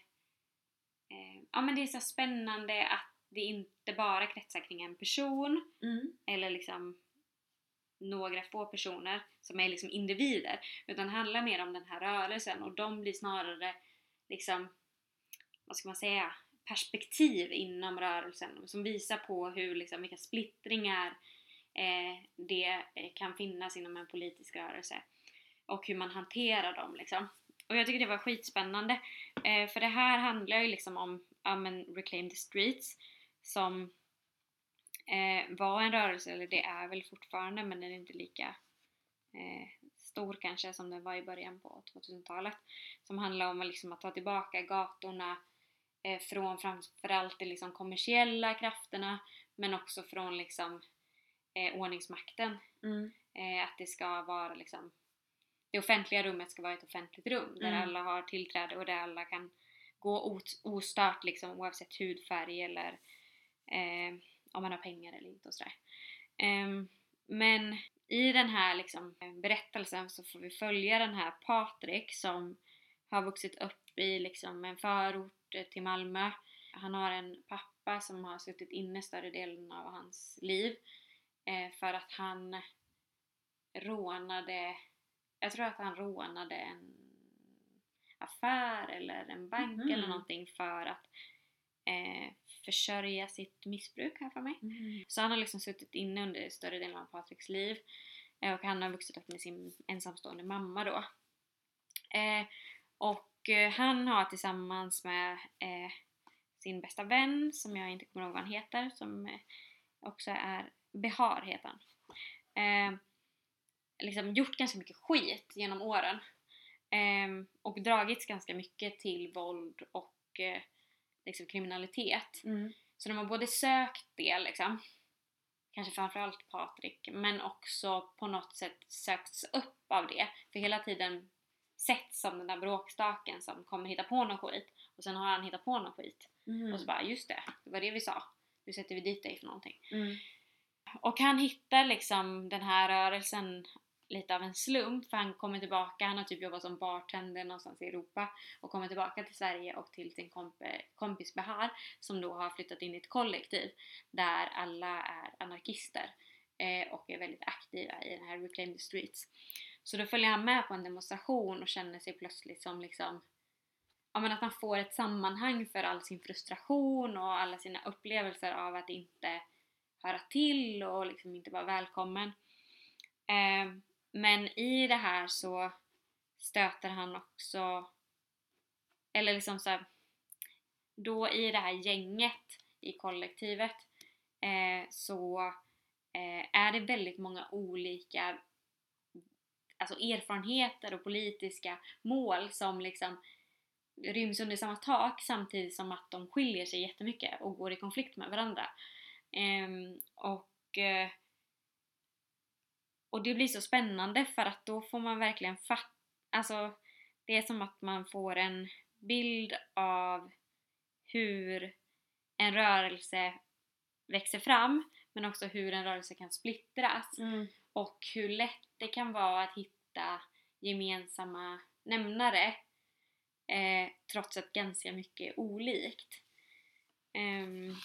ja, men det är så spännande att det inte bara kretsar kring en person
Mm.
eller liksom några få personer som är liksom individer utan det handlar mer om den här rörelsen och de blir snarare liksom vad ska man säga perspektiv inom rörelsen som visar på hur liksom, vilka splittringar eh, det eh, kan finnas inom en politisk rörelse och hur man hanterar dem liksom. Och jag tycker det var skitspännande eh, för det här handlar ju liksom om ja, men Reclaim the Streets som eh, var en rörelse, eller det är väl fortfarande men den är inte lika eh, stor kanske som den var i början på 2000-talet. Som handlar om liksom att ta tillbaka gatorna eh, från framförallt de liksom kommersiella krafterna men också från liksom eh, ordningsmakten.
Mm.
Eh, att det ska vara liksom det offentliga rummet ska vara ett offentligt rum där
Mm.
alla har tillträde och där alla kan gå ostört liksom oavsett hudfärg eller eh, om man har pengar eller inte och sådär. Ehm, men i den här liksom, berättelsen så får vi följa den här Patrik som har vuxit upp i liksom, en förort eh, till Malmö. Han har en pappa som har suttit inne större delen av hans liv eh, för att han rånade, jag tror att han rånade en affär eller en bank
Mhm.
eller någonting för att eh, försörja sitt missbruk här för mig.
Mm.
Så han har liksom suttit inne under större delen av Patriks liv eh, och han har vuxit upp med sin ensamstående mamma då. Eh, och eh, han har tillsammans med eh, sin bästa vän, som jag inte kommer ihåg vad han heter, som eh, också är Behar heter han. Eh, liksom gjort ganska mycket skit genom åren. Eh, och dragits ganska mycket till våld och eh, liksom kriminalitet.
Mm.
Så de har både sökt det liksom, kanske framförallt Patrik, men också på något sätt sökts upp av det. För hela tiden sett som den där bråkstaken som kommer hitta på någon skit och sen har han hittat på någon skit.
Mm.
Och så bara, just det, det var det vi sa. Nu sätter vi dit dig för någonting.
Mm.
Och han hittar liksom den här rörelsen lite av en slump för han kommer tillbaka, han har typ jobbat som bartender någonstans i Europa och kommer tillbaka till Sverige och till sin komp- kompis Behar som då har flyttat in i ett kollektiv där alla är anarkister eh, och är väldigt aktiva i den här Reclaim the Streets. Så då följer han med på en demonstration och känner sig plötsligt som liksom Ja men att han får ett sammanhang för all sin frustration och alla sina upplevelser av att inte höra till och liksom inte vara välkommen. Eh, men i det här så stöter han också, eller liksom så här, då i det här gänget i kollektivet eh, så eh, är det väldigt många olika alltså erfarenheter och politiska mål som liksom ryms under samma tak samtidigt som att de skiljer sig jättemycket och går i konflikt med varandra. Um, och, eh, och det blir så spännande för att då får man verkligen fatta, alltså det är som att man får en bild av hur en rörelse växer fram men också hur en rörelse kan splittras
Mm
och hur lätt det kan vara att hitta gemensamma nämnare eh, trots att ganska mycket är olikt. Ehm,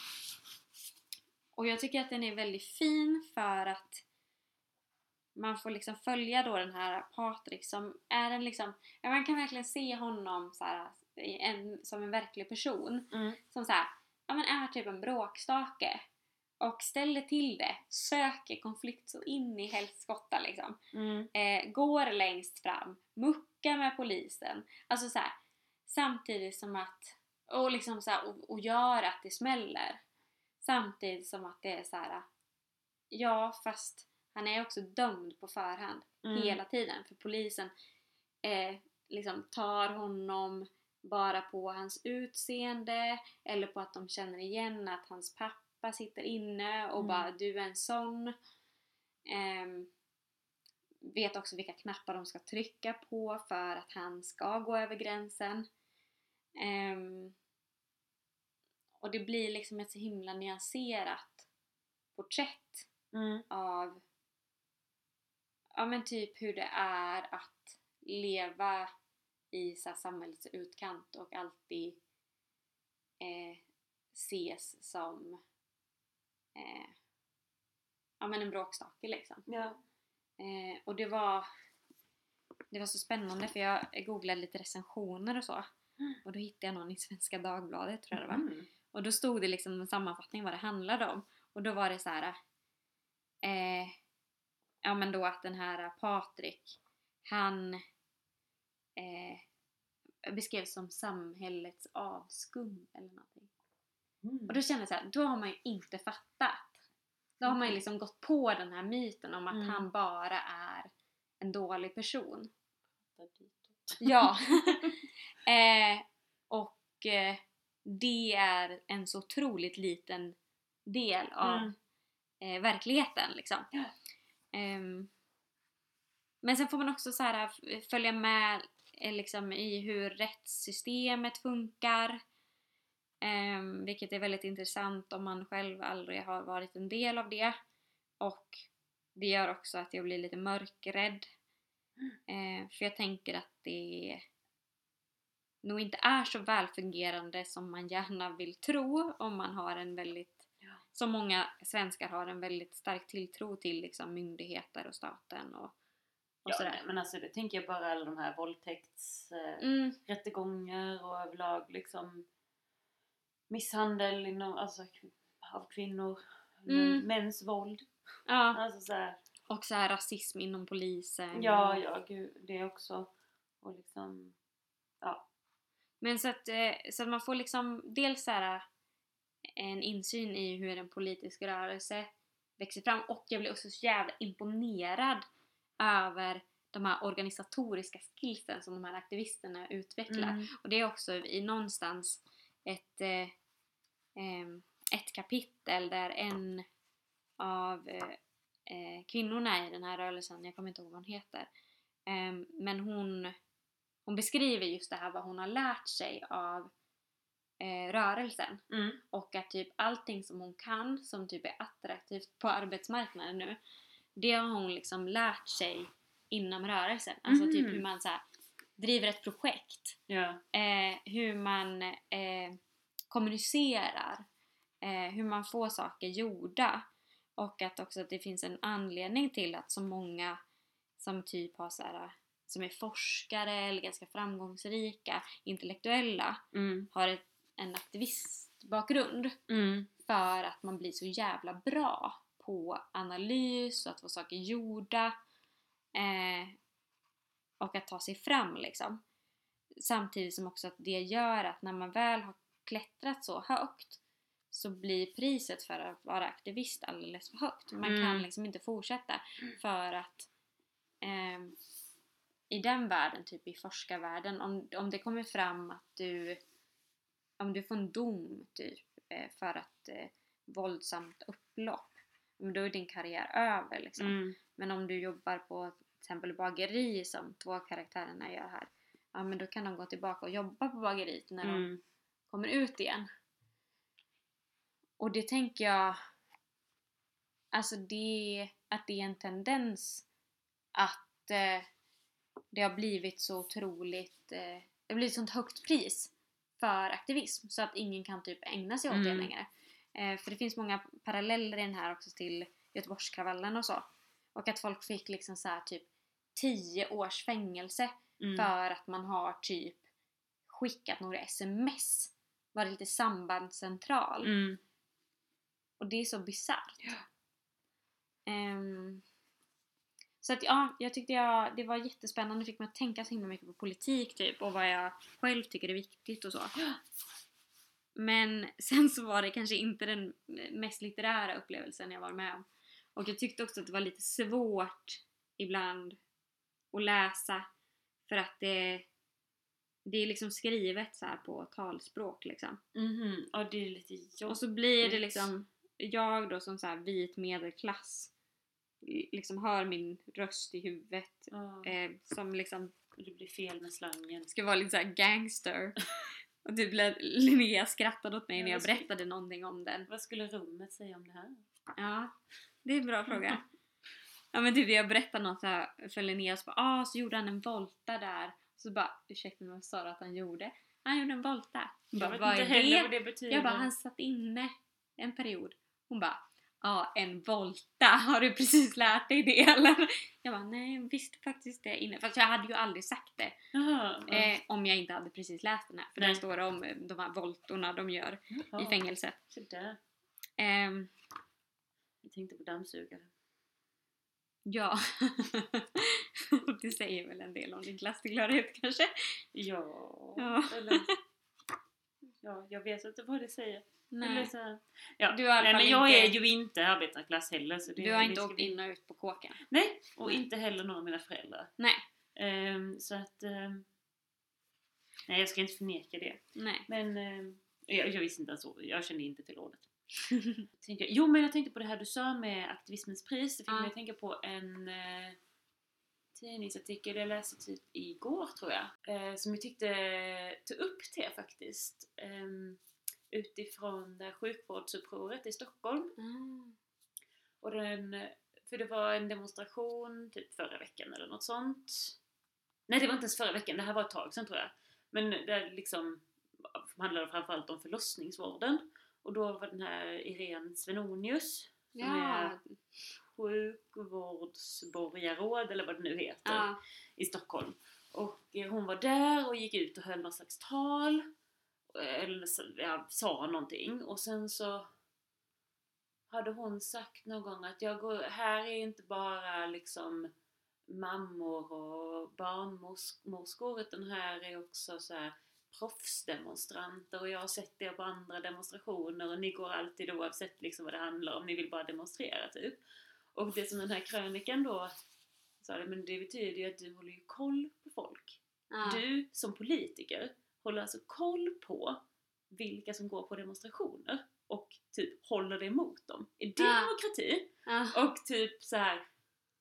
och jag tycker att den är väldigt fin för att man får liksom följa då den här Patrik som är en liksom, man kan verkligen se honom så här, en, som en verklig person
Mm.
som så här, ja men är typ en bråkstake och ställer till det, söker konflikt så in i helskotta liksom.
Mm.
Eh, går längst fram, muckar med polisen. Alltså så här, samtidigt som att, och liksom så här, och, och gör att det smäller. Samtidigt som att det är så här, ja fast han är också dömd på förhand
Mm.
hela tiden för polisen eh, liksom tar honom bara på hans utseende eller på att de känner igen att hans pappa sitter inne och
Mm.
bara du är en sån. Ehm, vet också vilka knappar de ska trycka på för att han ska gå över gränsen. Ehm, och det blir liksom ett så himla nyanserat porträtt
Mm.
av ja men typ hur det är att leva i så här, samhällets utkant och alltid eh, ses som eh, ja men en bråkstake liksom.
Ja.
Eh, och det var det var så spännande för jag googlade lite recensioner och så och då hittade jag någon i Svenska Dagbladet tror jag det var.
Mm.
Och då stod det liksom en sammanfattning vad det handlade om. Och då var det så här. Eh, ja men då att den här Patrik, han eh, beskrevs som samhällets avskum eller någonting.
Mm.
Och då kände jag så här, då har man ju inte fattat. Då har man ju liksom gått på den här myten om att
Mm.
han bara är en dålig person. Ja. *laughs* eh, och eh, det är en så otroligt liten del av
Mm.
eh, verkligheten liksom.
Ja.
Ehm, men sen får man också så här, f- följa med eh, liksom, i hur rättssystemet funkar. Ehm, vilket är väldigt intressant om man själv aldrig har varit en del av det. Och det gör också att jag blir lite mörkrädd. Eh, för jag tänker att det nog inte är så välfungerande som man gärna vill tro om man har en väldigt,
Ja.
som många svenskar har en väldigt stark tilltro till liksom myndigheter och staten och, och
Ja,
sådär.
men alltså det tänker jag bara alla de här våldtäktsrättegångar eh,
Mm,
och överlag liksom misshandel inom, alltså, av kvinnor,
Mm.
mäns våld.
ja.
Alltså så här,
Och så här rasism inom polisen.
ja, ja, gud, det också. Och liksom, ja.
Men så att, eh, så att man får liksom dels så här, en insyn i hur en politisk rörelse växer fram och jag blev också så jävla imponerad över de här organisatoriska skillsen som de här aktivisterna utvecklar.
Mm.
Och det är också i någonstans ett, eh, ett kapitel där en av eh, kvinnorna i den här rörelsen, jag kommer inte ihåg vad hon heter, men hon, hon beskriver just det här vad hon har lärt sig av eh, rörelsen
Mm.
och att typ allting som hon kan som typ är attraktivt på arbetsmarknaden nu det har hon liksom lärt sig inom rörelsen. Alltså typ
Mhm.
hur man så här, driver ett projekt
Ja.
eh, hur man eh, kommunicerar, eh, hur man får saker gjorda och att också att det finns en anledning till att så många som typ har så här, som är forskare eller ganska framgångsrika, intellektuella
Mm.
har ett, en aktivistbakgrund
Mm.
för att man blir så jävla bra på analys och att få saker gjorda eh, och att ta sig fram liksom. Samtidigt som också att det gör att när man väl har klättrat så högt så blir priset för att vara aktivist alldeles för högt. Man kan
Mm.
liksom inte fortsätta för att ehm, i den världen, typ i forskarvärlden, om, om det kommer fram att du om du får en dom typ eh, för ett eh, våldsamt upplopp, då är din karriär över liksom.
Mm.
Men om du jobbar på till exempel bageri som två karaktärerna gör här, ja men då kan de gå tillbaka och jobba på bageriet när de
Mm.
kommer ut igen. Och det tänker jag, alltså det, att det är en tendens att eh, det har blivit så otroligt, eh, det har blivit sånt högt pris för aktivism så att ingen kan typ ägna sig åt det
Mm.
längre. Eh, för det finns många paralleller i den här också till Göteborgskravallen och så. Och att folk fick liksom så här typ 10 års fängelse
Mm.
för att man har typ skickat några sms. Varit lite sambandscentral.
Mm.
Och det är så bisarrt.
Ja.
Ehm, så att ja, jag tyckte jag, det var jättespännande. Det fick mig att tänka så himla mycket på politik typ och vad jag själv tycker är viktigt och så. Men *laughs* sen så var det kanske inte den mest litterära upplevelsen jag var med om. Och jag tyckte också att det var lite svårt ibland att läsa för att det, det är liksom skrivet så här på talspråk liksom.
Mhm. Ja, det är lite jobbigt.
Och så blir det liksom jag då som så här vit medelklass liksom hör min röst i huvudet
Ja.
eh, som liksom
Det blir fel med slangen.
ska vara lite såhär gangster. Och typ Linnea skrattade åt mig
Ja,
när jag
vad skulle-
berättade någonting om den.
Vad skulle rummet säga om det här?
Ja, det är en bra fråga. Ja men typ jag berättade något så här för Linnea och så bara ah, så gjorde han en volta där. Så bara ursäkta mig vad sa du att han gjorde? Han gjorde en volta.
Jag
bara, vad är
heller
det?
vad det betyder.
Jag bara, han satt inne en period. Hon bara, ja en volta, har du precis lärt dig det eller? Jag bara, nej jag visste faktiskt det innan. Fast jag hade ju aldrig sagt det
Jaha. ja.
eh, om jag inte hade precis läst den här. För
Nej.
där står det om eh, de här voltorna de gör
Jaha.
i fängelset.
Så där.
Ehm,
Jag tänkte på dammsugare.
ja. *laughs* Det säger väl en del om din klasstillhörighet kanske?
Ja.
Ja.
Eller... Ja, jag vet inte vad det säger.
Nej.
så. Ja.
Du har
Nej, men jag
inte-
är ju inte arbetarklass heller. Så det,
Du har inte
ska
åkt in och ut på kåken?
Nej, och
Nej.
inte heller någon av mina föräldrar.
Nej.
Ehm, så att... ehm, nej, jag ska inte förneka det.
Nej.
Men ehm, jag, jag visste inte ens så. Jag kände inte till ordet. *laughs* Jo men jag tänkte på det här du sa med aktivismens pris. Det fick
Ja.
mig att tänka på en eh, tidningsartikel jag läste typ igår tror jag. Eh, som jag tyckte tog upp det faktiskt. ehm, utifrån det sjukvårdsupproret i Stockholm.
Ah.
Och den, för det var en demonstration typ förra veckan eller något sånt. Nej det var inte ens förra veckan, det här var ett tag sedan tror jag. Men det liksom handlade framförallt om förlossningsvården. Och då var den här Irene Svenonius som
Ja.
är sjukvårdsborgarråd eller vad det nu heter
Ja.
i Stockholm. Och eh, hon var där och gick ut och höll någon slags tal. Eller ja, sa någonting. Och sen så hade hon sagt någon gång att jag går, här är inte bara liksom mammor och barnmorskor utan här är också så här proffsdemonstranter och jag har sett det på andra demonstrationer och ni går alltid oavsett liksom vad det handlar om, ni vill bara demonstrera typ. Och det som den här krönikan då sa, men det betyder ju att du håller ju koll på folk.
Ja.
Du som politiker håller alltså koll på vilka som går på demonstrationer och typ håller det emot dem. Är det
Ja.
demokrati?
Ja.
Och typ så här,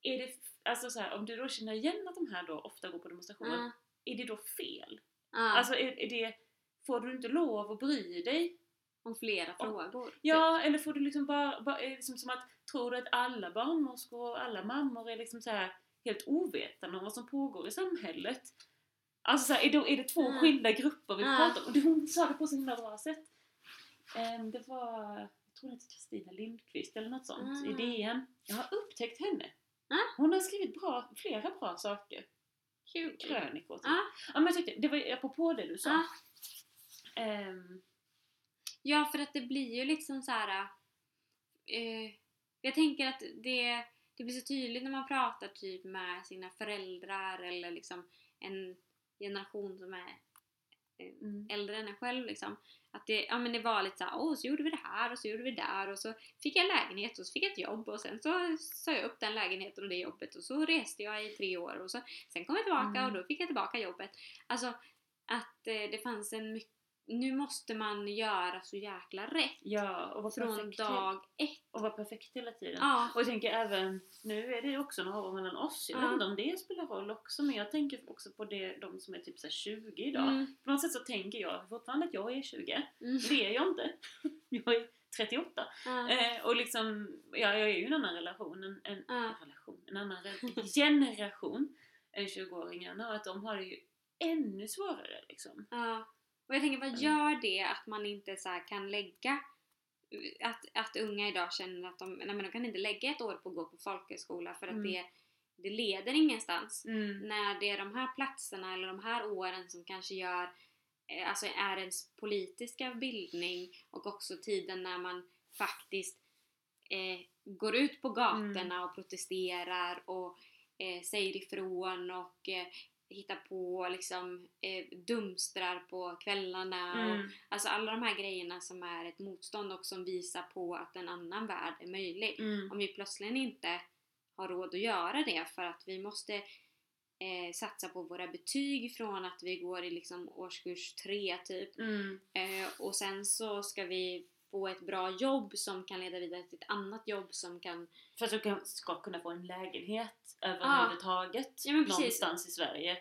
är det, alltså så här, om du då känner igen att de här då ofta går på demonstrationer, är det då fel?
Ja.
Alltså är, är det, får du inte lov att bry dig?
Om flera frågor.
Ja, eller får du liksom bara, bara liksom som att, tror du att alla barnmorskor och alla mammor är liksom så här helt ovetande om vad som pågår i samhället? Alltså så här, är, det, är det två
Mm.
skilda grupper vi
Ja.
pratar om? Och Hon sa det på så himla bra sätt. Ehm, det var, jag tror det heter Kristina Lindqvist eller något sånt i
Mm.
DN. Jag har upptäckt henne.
Ja.
Hon har skrivit bra, flera bra saker.
Kul.
Krönikor. typ.
Ja.
Ja, men jag tyckte, det var apropå det du sa.
Ja.
Ehm,
Ja, för att det blir ju liksom så här. Eh, jag tänker att det, det blir så tydligt när man pratar typ med sina föräldrar eller liksom en generation som är eh,
mm.
äldre än en själv liksom. Att det, ja, men det var lite såhär, åh så gjorde vi det här och så gjorde vi där och så fick jag en lägenhet och så fick jag ett jobb och sen så sa jag upp den lägenheten och det jobbet och så reste jag i tre år och så sen kom jag tillbaka
Mm.
och då fick jag tillbaka jobbet. Alltså att eh, det fanns en mycket nu måste man göra så jäkla rätt
Ja, och vara
från
perfekt,
dag ett.
och vara perfekt hela tiden.
Ja,
Och jag tänker även, nu är det ju också några år mellan oss, jag
Ja.
vet inte om det spelar roll också, men jag tänker också på det, de som är typ så här 20 idag.
mm,
På något sätt så tänker jag fortfarande att jag är 20,
mm,
det är jag inte. *laughs* Jag är 38.
ja,
Eh, och liksom, ja, jag är ju i en annan relation, en, en, en relation, en annan generation än 20-åringarna och att de har det ju ännu svårare liksom.
ja. Och jag tänker, vad
Mm.
gör det att man inte så kan lägga att, att unga idag känner att de, nej, men de kan inte lägga ett år på att gå på folkhögskola för att
Mm.
det, det leder ingenstans.
Mm.
När det är de här platserna eller de här åren som kanske gör, eh, alltså är ens politiska bildning och också tiden när man faktiskt eh, går ut på gatorna och protesterar och eh, säger ifrån och eh, hittar på liksom eh, dumstrar på kvällarna och
Mm.
alltså alla de här grejerna som är ett motstånd och som visar på att en annan värld är möjlig
Mm.
om vi plötsligt inte har råd att göra det för att vi måste eh, satsa på våra betyg från att vi går i liksom årskurs 3 typ
Mm.
eh, och sen så ska vi få ett bra jobb som kan leda vidare till ett annat jobb som kan
För att du kan- ska kunna få en lägenhet överhuvudtaget
Ja, precis.
någonstans i Sverige.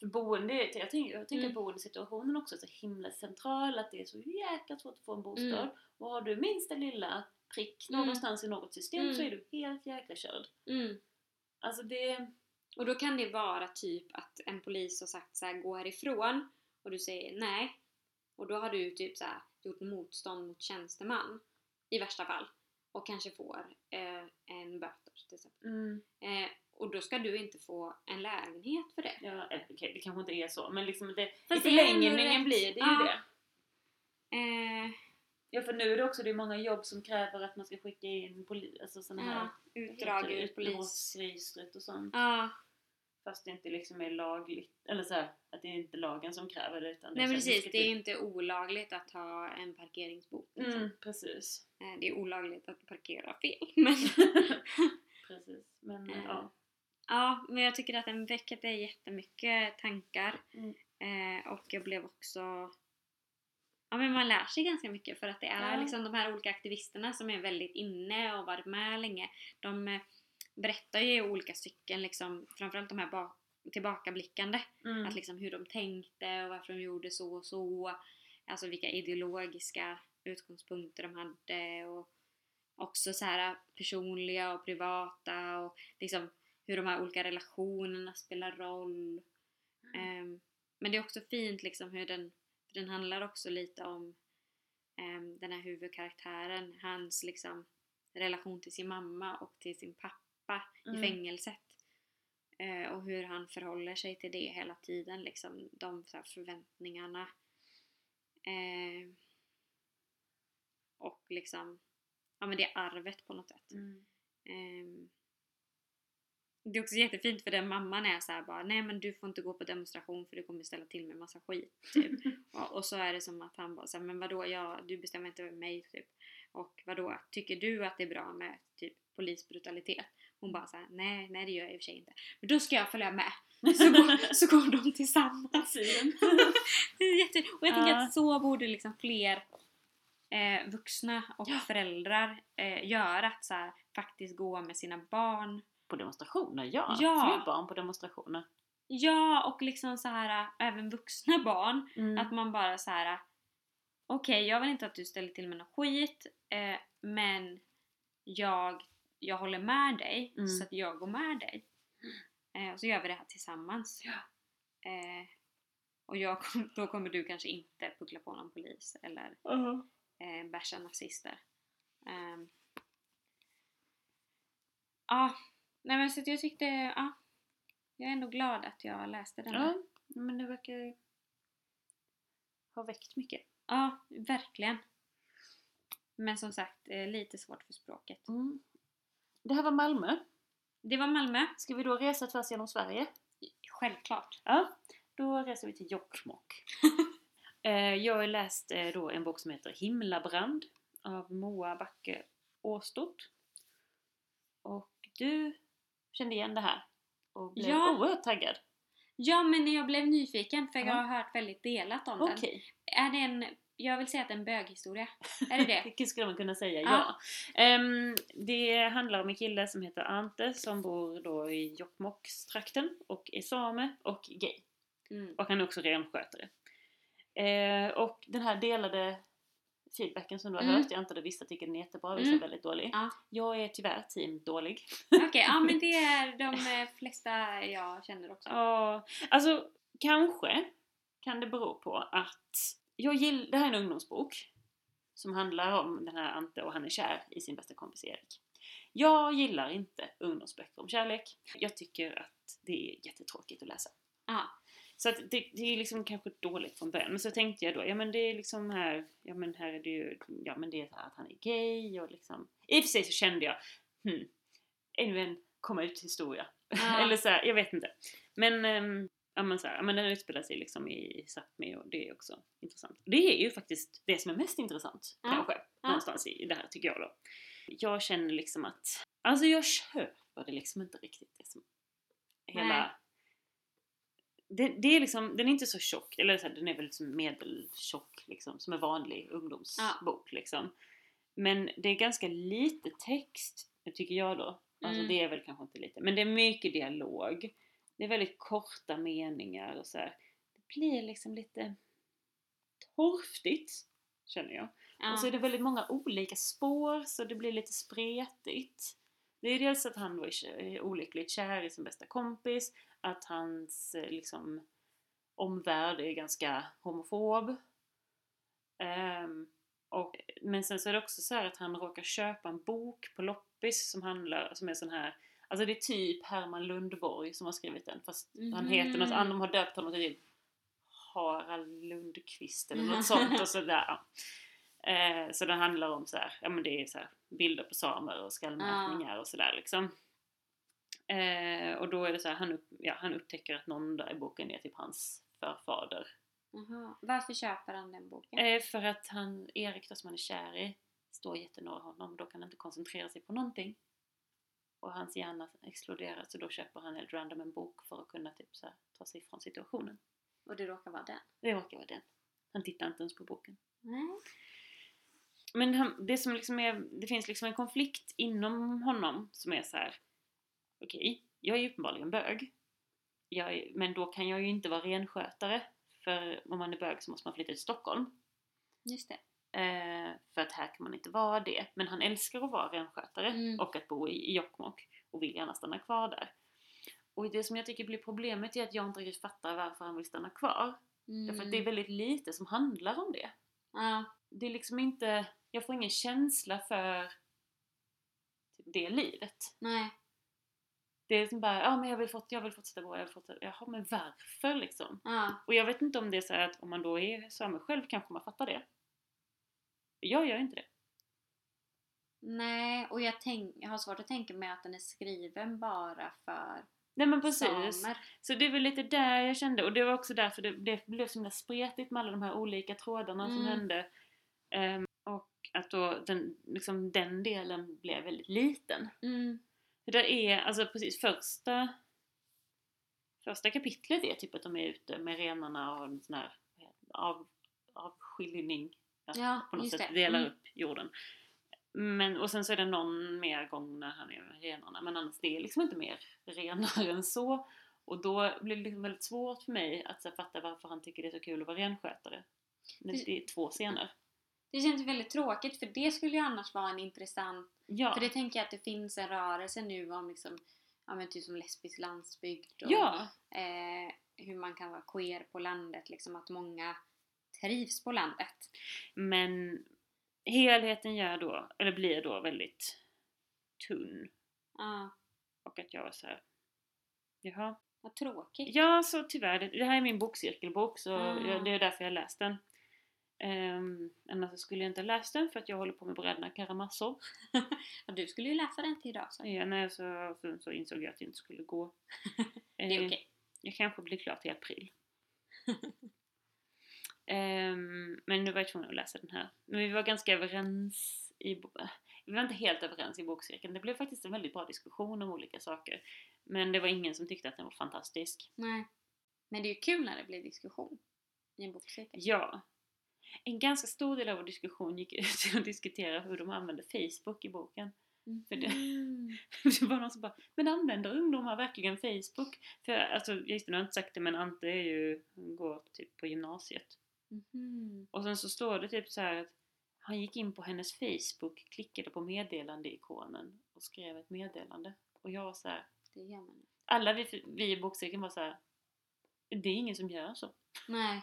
För boende, jag tänker, jag tänker
Mm.
att boendesituationen också är så himla central, att det är så jäkla svårt att få en bostad.
Mm.
Och har du minsta lilla prick
Mm.
någonstans i något system
Mm.
så är du helt jäkla körd.
mm.
Alltså det...
Och då kan det vara typ att en polis har sagt så här, gå härifrån och du säger nej. Och då har du typ så här, gjort motstånd mot tjänsteman i värsta fall och kanske får eh, en böter till exempel.
Mm,
Eh, och då ska du inte få en lägenhet för det.
ja, eh, okej, det kanske inte är så, men liksom det, i förlängningen blir det ju
Ja.
det.
Eh,
Ja, för nu är det också det är många jobb som kräver att man ska skicka in poli, alltså såna här
ja, utdrag ur polis.
utdragsregistret och sånt.
Ja,
Fast det inte liksom är lagligt, eller så här, att det är inte lagen som kräver det utan
nej
så här
precis. Det är inte olagligt att ha en parkeringsbot. Liksom.
Mm, precis.
Eh, det är olagligt att parkera fel. *laughs* Men, *laughs*
precis. Men
Eh,
ja.
ja, men jag tycker att den väckte jättemycket tankar.
Mm.
Eh, och jag blev också... Ja men man lär sig ganska mycket för att det är
Ja.
liksom de här olika aktivisterna som är väldigt inne och varit med länge. De berättar ju i olika stycken liksom, framförallt de här bak- tillbakablickande.
Mm.
Att liksom hur de tänkte och varför de gjorde så och så. Alltså vilka ideologiska utgångspunkter de hade och också så här personliga och privata och liksom hur de här olika relationerna spelar roll. Ehm, men det är också fint liksom hur den, för den handlar också lite om ehm, den här huvudkaraktären, hans liksom relation till sin mamma och till sin pappa
Mm.
i fängelset. Eh, och hur han förhåller sig till det hela tiden, liksom de här, förväntningarna. Eh, och liksom, ja men det arvet på något sätt.
Mm.
Ehm, Det är också jättefint för den mamman är så här bara nej men du får inte gå på demonstration för du kommer ställa till med massa skit typ. *laughs* och, och så är det som att han bara så här, men vadå, ja, du bestämmer inte över mig typ. Och vadå, tycker du att det är bra med typ polisbrutalitet? Hon bara såhär, nej, nej det gör jag i och för sig inte. Men då ska jag följa med. Så går, *laughs* så går de tillsammans. *laughs* Jätte, och jag tänker att så borde liksom fler eh, vuxna och
Ja.
föräldrar eh, göra. Att så här, faktiskt gå med sina barn.
På demonstrationer, ja.
Ja.
Fler barn på demonstrationer.
Ja, och liksom så här äh, även vuxna barn.
Mm.
Att man bara så här. Okej, jag vill inte att du ställer till med någon skit. Eh, men jag, jag håller med dig.
Mm.
Så att jag går med dig. Eh, och så gör vi det här tillsammans.
Ja.
Eh, och jag, då kommer du kanske inte puckla på någon polis eller
Uh-huh.
eh, bärsa nazister. Ehm. Ja, nej men så att jag tyckte, ja. Jag är ändå glad att jag läste den.
Ja, men det verkar ju ha väckt mycket.
Ja, verkligen. Men som sagt, eh, lite svårt för språket.
Mm. Det här var Malmö.
Det var Malmö.
Ska vi då resa tvärs genom Sverige?
Självklart.
Ja, då reser vi till Jokkmokk. *laughs* Eh, Jag har läst eh, då en bok som heter Himlabrand av Moa Backe Åstott. Och du kände igen det här och blev
Ja.
oerhört taggad.
Ja, men jag blev nyfiken för jag
Ja.
har hört väldigt delat om
Okej,
den. Är det en, jag vill säga att det är en böghistoria. Är det det? *laughs*
det skulle man kunna säga,
Ja.
ja. Ehm, det handlar om en kille som heter Ante som bor då i Jokkmokkstrakten och är same och gay.
Mm.
Och han är också renskötare. Eh, och den här delade feedbacken som du har
Mm.
hört, jag antar att vissa tycker den är jättebra, vissa är
Mm.
väldigt dålig.
Ja.
Jag är tyvärr team dålig.
Okej, ja men *laughs* det är de eh, flesta jag känner också.
Ja, alltså kanske kan det bero på att jag gillar, det här är en ungdomsbok som handlar om den här Ante och han är kär i sin bästa kompis Erik. Jag gillar inte ungdomsböcker om kärlek. Jag tycker att det är jättetråkigt att läsa.
Ja.
Så att det, det är liksom kanske dåligt från början. Men så tänkte jag då, ja men det är liksom här, ja men här är det ju, ja men det är så att han är gay och liksom. I och för sig så kände jag, hmm, ännu en komma ut historia. *laughs* Eller så här, jag vet inte. Men, ehm, ja men så här, ja, men den utspelar sig liksom i Sápmi och det är också intressant. Det är ju faktiskt det som är mest intressant
Ja.
kanske, någonstans i det här tycker jag då. Jag känner liksom att, alltså jag köper det liksom inte riktigt det som hela
Nej.
det, det är liksom, den är inte så tjock, eller så här, den är väl liksom medeltjock liksom, som en vanlig ungdomsbok liksom. Men det är ganska lite text, tycker jag då. Alltså
Mm.
det är väl kanske inte lite, men det är mycket dialog. Det är väldigt korta meningar och så här. Det blir liksom lite torftigt, känner jag.
Ja.
Och så är det väldigt många olika spår så det blir lite spretigt. Det är dels att han då är olyckligt kär i sin bästa kompis, att hans eh, liksom, omvärld är ganska homofob. Ehm, och, men sen så är det också så här att han råkar köpa en bok på loppis som handlar, som är sån här Alltså det är typ Herman Lundborg som har skrivit den fast han heter något
Mhm.
annat, de har döpt honom till Harald Lundqvist eller något sånt och sådär. *laughs* Eh, så den handlar om så här, ja men det är så här bilder på samer och skallmätningar och sådär liksom. Eh, och då är det så här, han, upp, ja, han upptäcker att någon där i boken är typ hans förfader.
Jaha. Varför köper han den boken?
Eh, för att han, Erik då som han är kär i, står jättenära honom, då kan han inte koncentrera sig på någonting. Och hans hjärna exploderar så då köper han helt random en bok för att kunna typ så här, ta sig ifrån situationen.
Och det råkar vara den?
Det råkar vara den. Han tittar inte ens på boken.
Nej.
Men han, det som liksom är, det finns liksom en konflikt inom honom som är så här. okej, jag är ju uppenbarligen bög. Är, men då kan jag ju inte vara renskötare. För om man är bög så måste man flytta till Stockholm.
Just det.
Eh, för att här kan man inte vara det. Men han älskar att vara renskötare
Mm.
och att bo i, i Jokkmokk och vill gärna stanna kvar där. Och det som jag tycker blir problemet är att jag inte riktigt fattar varför han vill stanna kvar.
Mm.
Därför att det är väldigt lite som handlar om det.
Ja.
Det är liksom inte, jag får ingen känsla för det livet.
Nej.
Det är som bara, ja men jag vill, fort, jag vill fortsätta bo, jag vill fortsätta, jaha men varför liksom?
Ja.
Och jag vet inte om det är så att om man då är same själv kanske man fattar det. Jag gör inte det.
Nej, och jag, tänk, jag har svårt att tänka mig att den är skriven bara för
Nej men precis.
samer.
Så det är väl lite där jag kände och det var också därför det, det blev så himla spretigt med alla de här olika trådarna som
Mm.
hände. Ehm, och att då den, liksom, den delen blev väldigt liten.
Mm.
För det är alltså precis första Första kapitlet är typ att de är ute med renarna och en sån här av, avskiljning. Att
Ja,
på något sätt
det.
delar
Mm.
upp jorden. Men, och sen så är det någon mer gång när han är renarna men annars det är liksom inte mer renar än så. Och då blir det liksom väldigt svårt för mig att så fatta varför han tycker det är så kul att vara renskötare.
Det
är två scener.
Det känns väldigt tråkigt för det skulle ju annars vara en intressant...
Ja.
För det tänker jag att det finns en rörelse nu om liksom, ja men typ som lesbisk landsbygd och
ja.
eh, hur man kan vara queer på landet, liksom att många trivs på landet.
Men helheten gör då, eller blir då väldigt tunn.
Ja,
Och att jag var så här. Jaha.
vad tråkigt.
Ja, så tyvärr. Det, det här är min bokcirkelbok så
Ah.
jag, det är därför jag läst den. Um, annars skulle jag inte läst den för att jag håller på med Bröderna Karamazov. *laughs*
Du skulle ju läsa den till idag så.
Ja, nej, så, så, så insåg jag att det inte skulle gå. *laughs*
Det är
Eh,
okej.
Jag kanske blir klar till april. *laughs* Ehm, men nu var jag tvungen att läsa den här. Men vi var ganska överens i... äh, Vi var inte helt överens i bokcirkeln. Det blev faktiskt en väldigt bra diskussion om olika saker. Men det var ingen som tyckte att den var fantastisk.
Nej. Men det är ju kul när det blir diskussion i en bokcirkel.
Ja. En ganska stor del av vår diskussion gick ut till att diskutera hur de använde Facebook i boken. För det-
Mm. *laughs*
Det var någon som bara, men använder ungdomar verkligen Facebook? För alltså, just det, nu har jag inte sagt det men Ante är ju, går typ på gymnasiet.
Mhm.
Och sen så står det typ så här att han gick in på hennes Facebook, klickade på meddelande-ikonen och skrev ett meddelande. Och jag var så här,
Det gör man
alla vi, vi i bokcirkeln var så här, det är ingen som gör så.
Nej.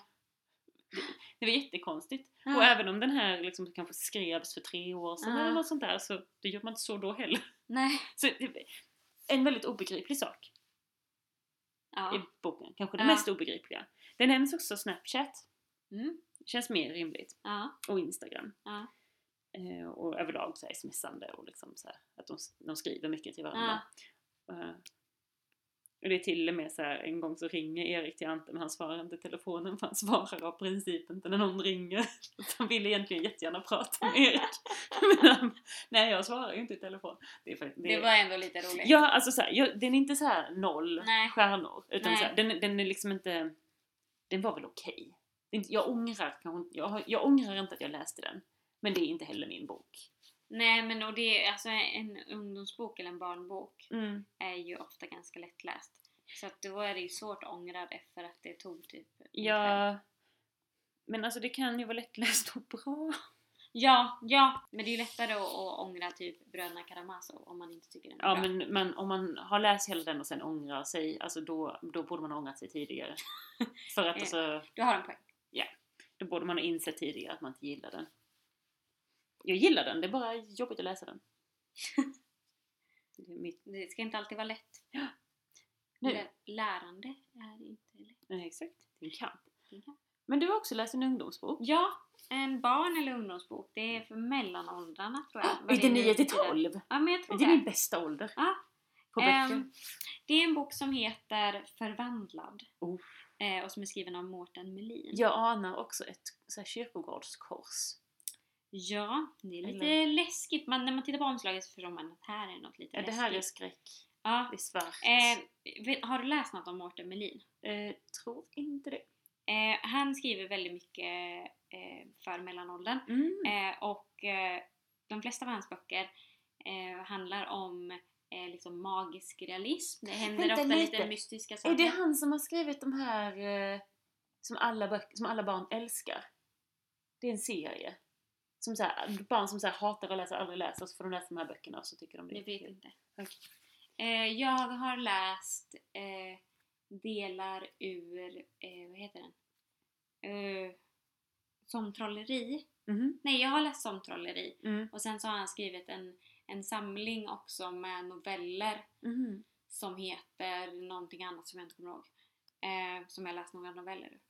Det var jättekonstigt.
Ja.
Och även om den här liksom kanske skrevs för tre år sedan
Ja.
eller något sånt där så det gör man inte så då heller.
Nej.
Så det, en väldigt obegriplig sak
Ja.
i boken. Kanske det mest obegripliga. Det nämns också Snapchat.
Mm.
Känns mer rimligt.
Ja.
Och Instagram.
Ja.
Eh, och överlag så här smsande och liksom så här, att de, de skriver mycket till varandra. Eh, och det är till och med så här, en gång så ringer Erik till Ante men han svarar inte telefonen för han svarar av princip inte när någon ringer. *laughs* Han vill egentligen jättegärna prata med Erik. *laughs* Men han, nej jag svarar ju inte i telefon. Det, är faktiskt,
Det var ändå lite roligt.
Ja, alltså så här, jag, den är inte så här noll
Nej.
stjärnor. Utan
Nej.
så den, den är liksom inte... Den var väl okej. Det är inte- Jag ångrar jag, ångrar inte att jag läste den. Men det är inte heller min bok.
Nej men och det är alltså en ungdomsbok eller en barnbok
Mm.
är ju ofta ganska lättläst. Så att då är det ju svårt att ångra det för att det tog typ.
Ja... Men alltså det kan ju vara lättläst och bra.
Ja, ja! Men det är ju lättare att, att ångra typ Bröderna Karamazov om man inte tycker den är
Ja
bra.
men, men om man har läst hela den och sen ångrar sig, alltså då, då borde man ha ångrat sig tidigare. *laughs* För att
Ja.
alltså,
Du har en poäng.
Då borde man ha insett tidigare att man inte gillar den. Jag gillar den, det är bara jobbigt att läsa den. *laughs* Det är mitt...
Det ska inte alltid vara lätt.
Nu.
Lä- Lärande är inte lätt.
Nej, exakt. Det är en kamp.
Är.
Men du har också läst en ungdomsbok?
Ja, en barn eller ungdomsbok. Det är för mellanåldrarna tror jag.
Är det
nu
9 till
betyder.
12?
Ja men jag tror
Det är
det.
din bästa ålder.
Ja.
På böcker.
Ehm, det är en bok som heter Förvandlad.
Oh.
Eh, och som är skriven av Mårten Melin.
Jag anar också ett så här, kyrkogårdskors.
Ja, det är lite
Eller-
läskigt. Men när man tittar på omslaget så förstår man att här är något lite
Ja, det
läskigt.
här är skräck.
Ja.
Det är svart.
Eh, har du läst något om Mårten Melin?
Eh, tror inte det.
Eh, han skriver väldigt mycket eh, för mellanåldern.
Mm.
Eh, och eh, de flesta av hans böcker eh, handlar om eh, liksom magisk realism. Det händer
Vänta
ofta lite.
lite.
mystiska saker.
Är det han som har skrivit de här eh, som, alla böcker, som alla barn älskar? Det är en serie. Som så här, barn som så här, hatar att läsa och aldrig läser så får de läsa de här böckerna och så tycker de det
Jag vet
kul.
inte.
Okej.
Eh, jag har läst eh, delar ur, eh, vad heter den? Eh, som trolleri.
Mhm.
Nej, jag har läst som trolleri.
Mm.
Och sen så har han skrivit en, en samling också med noveller
Mhm.
som heter någonting annat som jag inte kommer ihåg. Eh, som jag läst några noveller ur.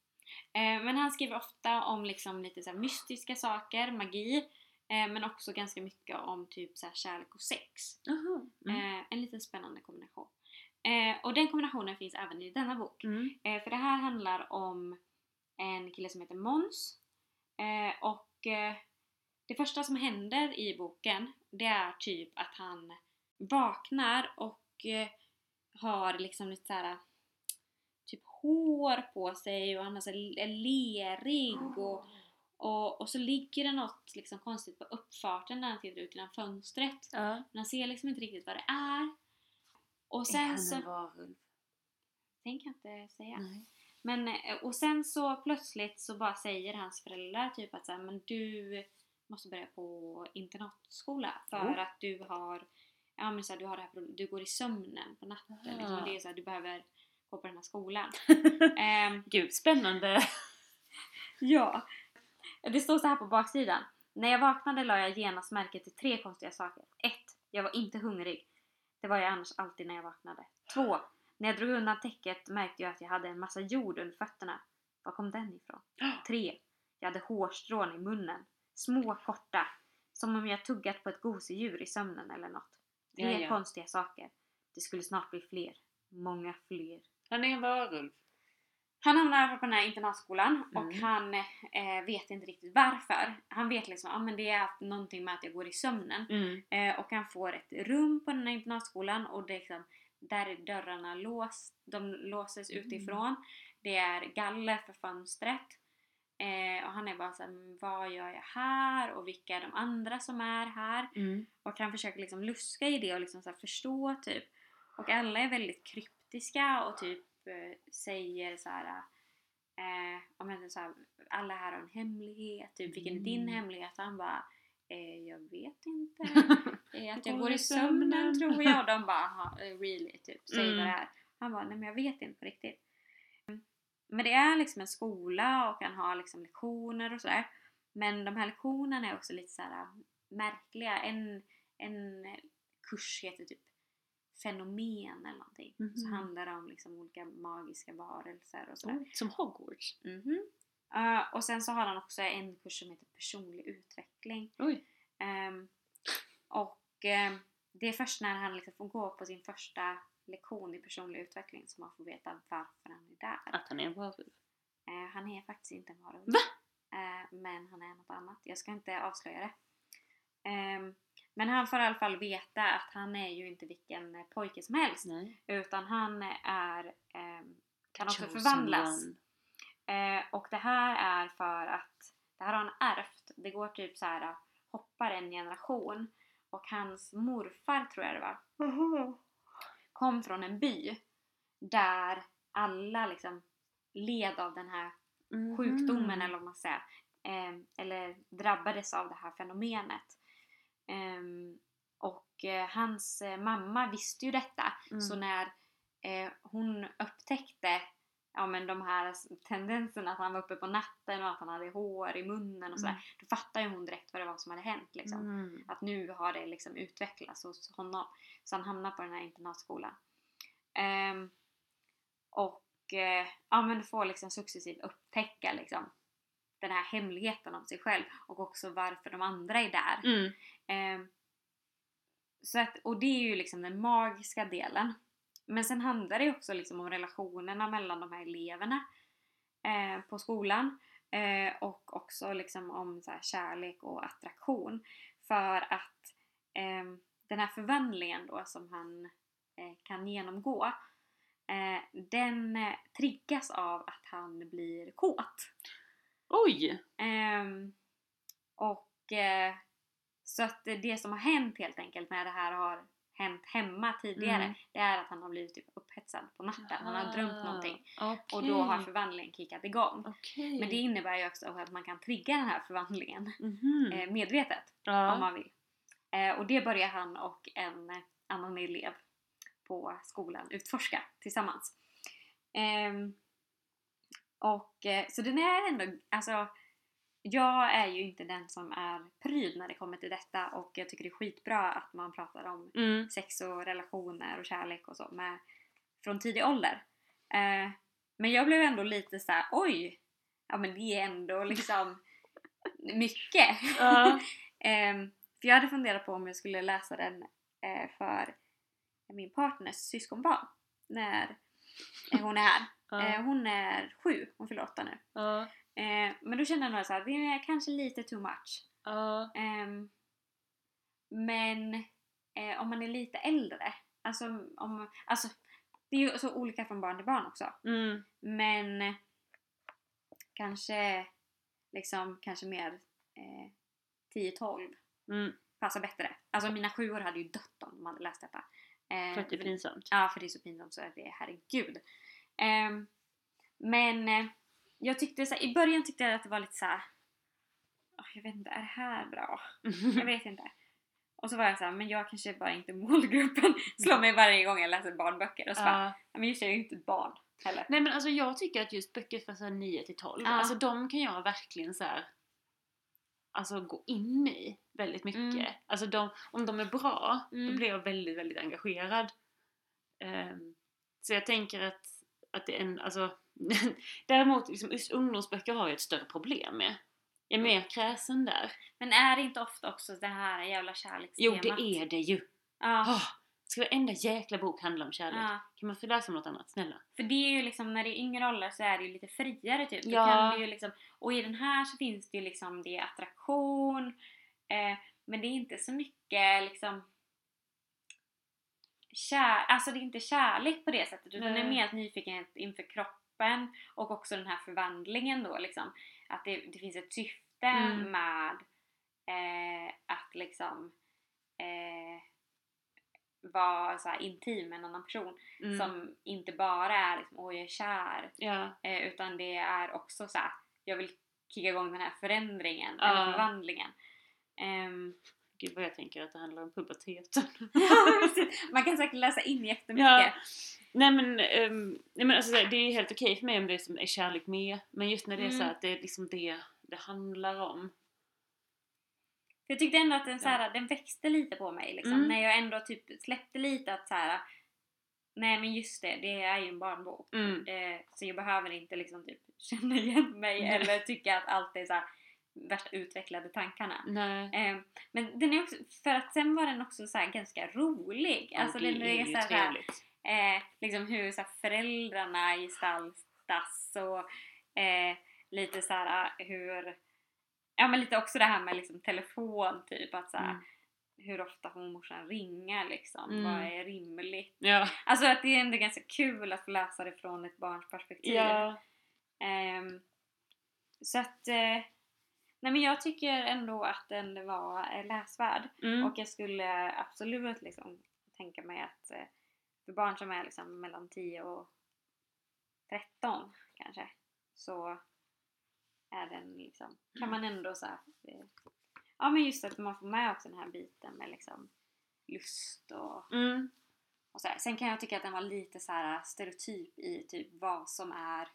Eh, men han skriver ofta om liksom lite så mystiska saker, magi. Eh, men också ganska mycket om typ så kärlek och sex.
Mm.
Eh, en liten spännande kombination. Eh, och den kombinationen finns även i denna bok.
Mm.
Eh, för det här handlar om en kille som heter Måns. Eh, och det första som händer i boken det är typ att han vaknar och eh, har liksom lite såhär typ hår på sig och han är så är lerig och, och, och så ligger det något liksom konstigt på uppfarten när han tittar ut genom fönstret.
Ja.
Men han ser liksom inte riktigt vad det är. Och
är
sen
han
så...
en varulv?
Den kan jag inte säga.
Nej.
Men, eh, och sen så plötsligt så bara säger hans föräldrar typ att så här, men du måste börja på internatskola för
Oh.
att du har, ja men så här, du har det här du går i sömnen på natten. Liksom,
Ah.
och det är så här, du behöver gå på den här skolan. *laughs* Ehm,
Gud, spännande! *laughs*
ja. Det står så här på baksidan. När jag vaknade la jag genast märke till tre konstiga saker. 1. Jag var inte hungrig. Det var jag annars alltid när jag vaknade. 2. När jag drog undan täcket märkte jag att jag hade en massa jord under fötterna. Var kom den ifrån? *gasps* 3. Jag hade hårstrån i munnen. Små, korta. Som om jag tuggat på ett gosedjur i sömnen eller något. Tre
Ja, ja.
konstiga saker. Det skulle snart bli fler. Många fler.
Han är en varulv.
Han hamnar på den här internatskolan och
Mm.
han eh, vet inte riktigt varför. Han vet liksom att ah, men det är någonting med att jag går i sömnen.
Mm.
Eh, och han får ett rum på den här internatskolan och det är liksom, där är dörrarna låst, de låses
Mm.
utifrån. Det är galler för fönstret. Eh, och han är bara såhär, "Men vad gör jag här? Och vilka är de andra som är här?
Mm.
Och han försöker liksom luska i det och liksom så förstå typ. Och alla är väldigt kryptiska och typ eh, säger så här. Eh, om jag så här, alla här har en hemlighet, typ vilken är din
Mm.
hemlighet? Och han bara eh, jag vet inte. *laughs* Eh, att
Jag går i
sömnen tror jag. Och de bara "Aha, eh, really, typ. Säg
Mm.
vad det är. Han bara, nej men jag vet inte på riktigt. Men det är liksom en skola och han har liksom lektioner och sådär. Men de här lektionerna är också lite så här märkliga. En, en kurs heter typ fenomen eller någonting. Så
Mhm.
handlar det om liksom olika magiska varelser och sådär.
Oh, som Hogwarts.
Mhm. Eh, och sen så har han också en kurs som heter personlig utveckling. Ehm, och ehm, det är först när han liksom får gå på sin första lektion i personlig utveckling som man får veta varför han är där.
Att han är en varulv.
Eh, han är faktiskt inte en varulv.
Va?
Eh, men han är något annat. Jag ska inte avslöja det. Ehm, men han får i alla fall veta att han är ju inte vilken eh, pojke som helst.
Nej.
Utan han är, ehm, kan också
Chosen
förvandlas. Eh, och det här är för att det här har han ärvt. Det går typ så här hoppar en generation. Och hans morfar tror jag det var. Kom från en by. Där alla liksom led av den här
Mhm.
sjukdomen eller vad man säger. Eh, eller drabbades av det här fenomenet. Ehm, och eh, hans eh, mamma visste ju detta.
Mm.
Så när eh, hon upptäckte ja, men de här tendenserna att han var uppe på natten och att han hade hår i munnen och sådär.
Mm.
Då fattade ju hon direkt vad det var som hade hänt. Liksom.
Mm.
Att nu har det liksom utvecklats hos honom. Så han hamnar på den här internatskolan. Ehm, och eh, ja, men får liksom successivt upptäcka liksom, den här hemligheten om sig själv och också varför de andra är där.
Mm.
Ehm, så att, och det är ju liksom den magiska delen. Men sen handlar det ju också liksom om relationerna mellan de här eleverna eh, på skolan. Eh, och också liksom om så kärlek och attraktion. För att ehm, den här förvandlingen då som han eh, kan genomgå eh, den eh, triggas av att han blir kåt.
Oj!
Ehm, och eh, så att det som har hänt helt enkelt när det här har hänt hemma tidigare
Mm.
det är att han har blivit typ upphetsad på natten. Han har drömt någonting
Okej.
och då har förvandlingen kickat igång.
Okej.
Men det innebär ju också att man kan trigga den här förvandlingen
Mhm.
eh, medvetet
ja.
om man vill. Eh, och det börjar han och en annan elev på skolan utforska tillsammans. Ehm, och eh, så den är ändå, alltså jag är ju inte den som är pryd när det kommer till detta och jag tycker det är skitbra att man pratar om
Mm.
sex och relationer och kärlek och så med, från tidig ålder. Eh, men jag blev ändå lite så här: oj! Ja men det är ändå liksom *laughs* mycket.
Ja. *laughs*
Ehm, för jag hade funderat på om jag skulle läsa den eh, för min partners syskonbarn när eh, hon är här. Eh, hon är sju, hon fyller åtta nu.
Ja.
Eh, men då kände jag nog såhär, det är kanske lite too much.
Ja.
Ehm, men eh, om man är lite äldre, alltså, om, alltså det är ju så olika från barn till barn också.
Mm.
Men kanske liksom kanske mer eh, 10-12
Mm.
passar bättre. Alltså mina sjuor hade ju dött om de hade läst detta. Eh,
För att det är pinsamt.
Ja, för det är så pinsamt så är det herregud. Ehm, men eh, jag tyckte så här, i början tyckte jag att det var lite så här. "Åh, jag vet inte, är det här bra? Jag *laughs* vet inte. Och så var jag så här, men jag kanske bara inte målgruppen. *laughs* Slår mig varje gång jag läser barnböcker och så bara,
Ja.
"Ja, men just jag är ju inte barn heller.
Nej men alltså jag tycker att just böcker för så här 9 till 12,
Ja.
alltså de kan jag verkligen så här, Alltså gå in i väldigt mycket.
Mm.
Alltså de, om de är bra, då
Mm.
blir jag väldigt, väldigt engagerad. Ehm, så jag tänker att, att det är en, alltså *laughs* Däremot, liksom, just ungdomsböcker har jag ett större problem med. Jag är mer kräsen där.
Men är det inte ofta också det här jävla
Jo,
kärlekstemat?
det är det ju.
Ja.
Oh, ska varenda jäkla bok handla om kärlek?
ja.
Kan man få läsa om något annat? Snälla.
För det är ju liksom, när det är yngre åldrar så är det ju lite friare typ. Då
Ja.
kan det ju liksom, och i den här så finns det ju liksom, det är attraktion, eh, men det är inte så mycket liksom kär, alltså det är inte kärlek på det sättet utan det är
Nej.
mer nyfikenhet inför kroppen och också den här förvandlingen då liksom. Att det, det finns ett syfte
Mm.
med eh, att liksom eh, vara så intim med en annan person
Mm.
som inte bara är liksom, åh jag är kär
Ja.
eh, utan det är också så här, jag vill kicka igång den här förändringen
Ja.
eller förvandlingen. Ehm,
Gud vad jag tänker att det handlar om puberteten. *laughs* *laughs*
Man kan säkert läsa in jättemycket.
Ja. Nej men, ehm, nej, men alltså, det är helt okej för mig om det är, som är kärlek med. Men just när det är så
Mm.
här att det är liksom det det handlar om.
Jag tyckte ändå att den, så
Ja.
den växte lite på mig liksom,
Mm.
när jag ändå typ släppte lite att så här. Nej men just det, det är ju en barnbok.
Mm.
Eh, så jag behöver inte liksom typ *laughs* känna igen mig
Nej.
eller tycka att allt är så här värsta utvecklade tankarna. Eh, men den är också, för att sen var den också så här ganska rolig. Alltså
Ja, det
den
är
är så här,
trevligt.
Eh, liksom hur så här, föräldrarna gestaltas och eh, lite så här hur Ja men lite också det här med liksom telefon typ att så här,
Mm.
hur ofta får morsan ringa liksom,
Mm.
vad är rimligt?
Ja.
Alltså att det är ändå ganska kul att få läsa det från ett barns perspektiv.
Ja.
Ehm, så att eh, Nej men jag tycker ändå att den var eh, läsvärd
Mm.
och jag skulle absolut liksom tänka mig att eh, för barn som är liksom mellan 10 och 13 kanske så är den liksom, kan man ändå så här, eh, ja men just att man får med också den här biten med liksom lust och,
Mm.
och så här. Sen kan jag tycka att den var lite så här stereotyp i typ vad som är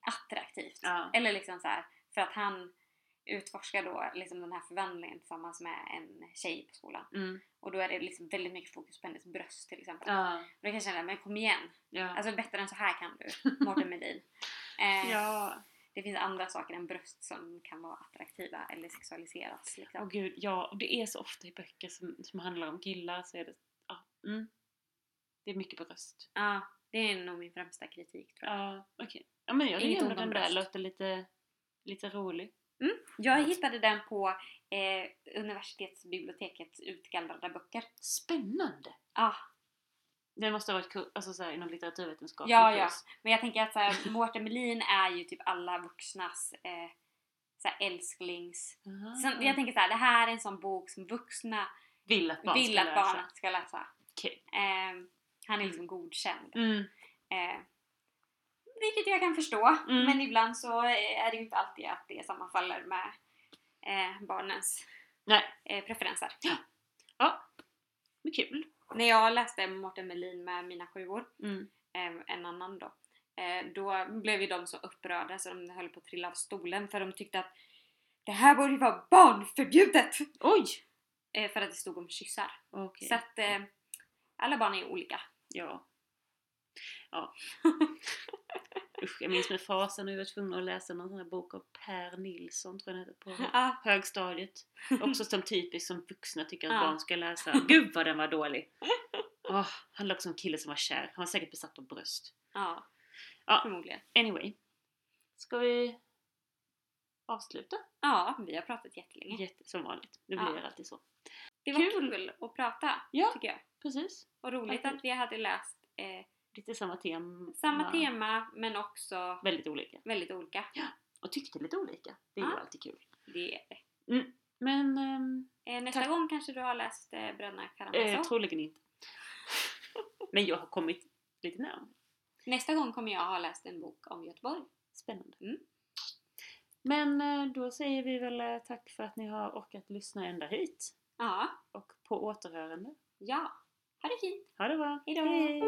attraktivt.
Ja.
Eller liksom så här, för att han utforskar då liksom den här förvandlingen tillsammans med en tjej på skolan.
Mm.
Och då är det liksom väldigt mycket fokus på hennes bröst till exempel.
Ja.
Och då kan jag känna, men kom igen!
Ja.
Alltså bättre än så här kan du, *laughs* Mårten Melin. Eh,
ja.
Det finns andra saker än bröst som kan vara attraktiva eller sexualiseras. Liksom.
Åh gud, ja. Och det är så ofta i böcker som, som handlar om killar så är det, ja. Mm. Det är mycket bröst.
Ja, det är nog min främsta kritik tror jag.
Ja, okej. Ja men jag tycker ändå den där låter lite, lite rolig.
Jag hittade den på eh, universitetsbibliotekets utgallrade böcker.
Spännande!
Ah,
Det måste ha varit kul, alltså såhär inom litteraturvetenskap.
Ja, ja. Men jag tänker att så här, Mårten Melin är ju typ alla vuxnas eh, så här, älsklings...
Aha.
Sen, jag tänker så här, det här är en sån bok som vuxna
vill att barn
vill
ska
att
läsa.
ska läsa.
Okej.
Eh, han är liksom godkänd.
Mm.
Eh, vilket jag kan förstå.
Mm.
Men ibland så är det ju inte alltid att det sammanfaller med eh, barnens eh, preferenser.
Ja. Men kul.
När jag läste Mårten Melin med mina sjuor,
Mm.
eh, en annan då, eh, då blev ju de så upprörda så de höll på att trilla av stolen för de tyckte att det här borde ju vara barnförbjudet!
Oj!
Eh, för att det stod om kyssar.
Okej.
Så att eh, alla barn är olika.
Ja. Ja. *laughs* Usch, jag minns med fasen när vi var tvungna att läsa någon sån här bok av Per Nilsson, tror jag heter, på
Ja,
högstadiet. Också som typiskt som vuxna tycker att
Ja.
barn ska läsa. Gud vad den var dålig! Oh, handlar också om en kille som var kär. Han var säkert besatt av bröst.
ja.
Ja.
Förmodligen.
Anyway. Ska vi avsluta?
Ja, vi har pratat jättelänge.
Jätte, som vanligt. Det
Ja.
blir alltid så.
Det var
Kul.
kul, att prata,
Ja.
tycker jag.
Precis.
Och roligt
Tack.
att vi hade läst eh,
Lite samma tema.
samma tema, men också
Väldigt olika.
väldigt olika.
Och tyckte lite olika. Det är ju
Ja.
alltid kul.
Det är det.
Men ehm,
Eh, nästa
Tack.
gång kanske du har läst eh, Bröderna Karamazov.
eh, troligen inte. *laughs* Men jag har kommit lite närmare.
Nästa gång kommer jag ha läst en bok om Göteborg.
Spännande.
Mm.
Men eh, då säger vi väl eh, tack för att ni har orkat lyssna ända hit.
Ja,
Och på återhörande.
ja. Ha det fint!
Ha det bra!
Hejdå.
Hej.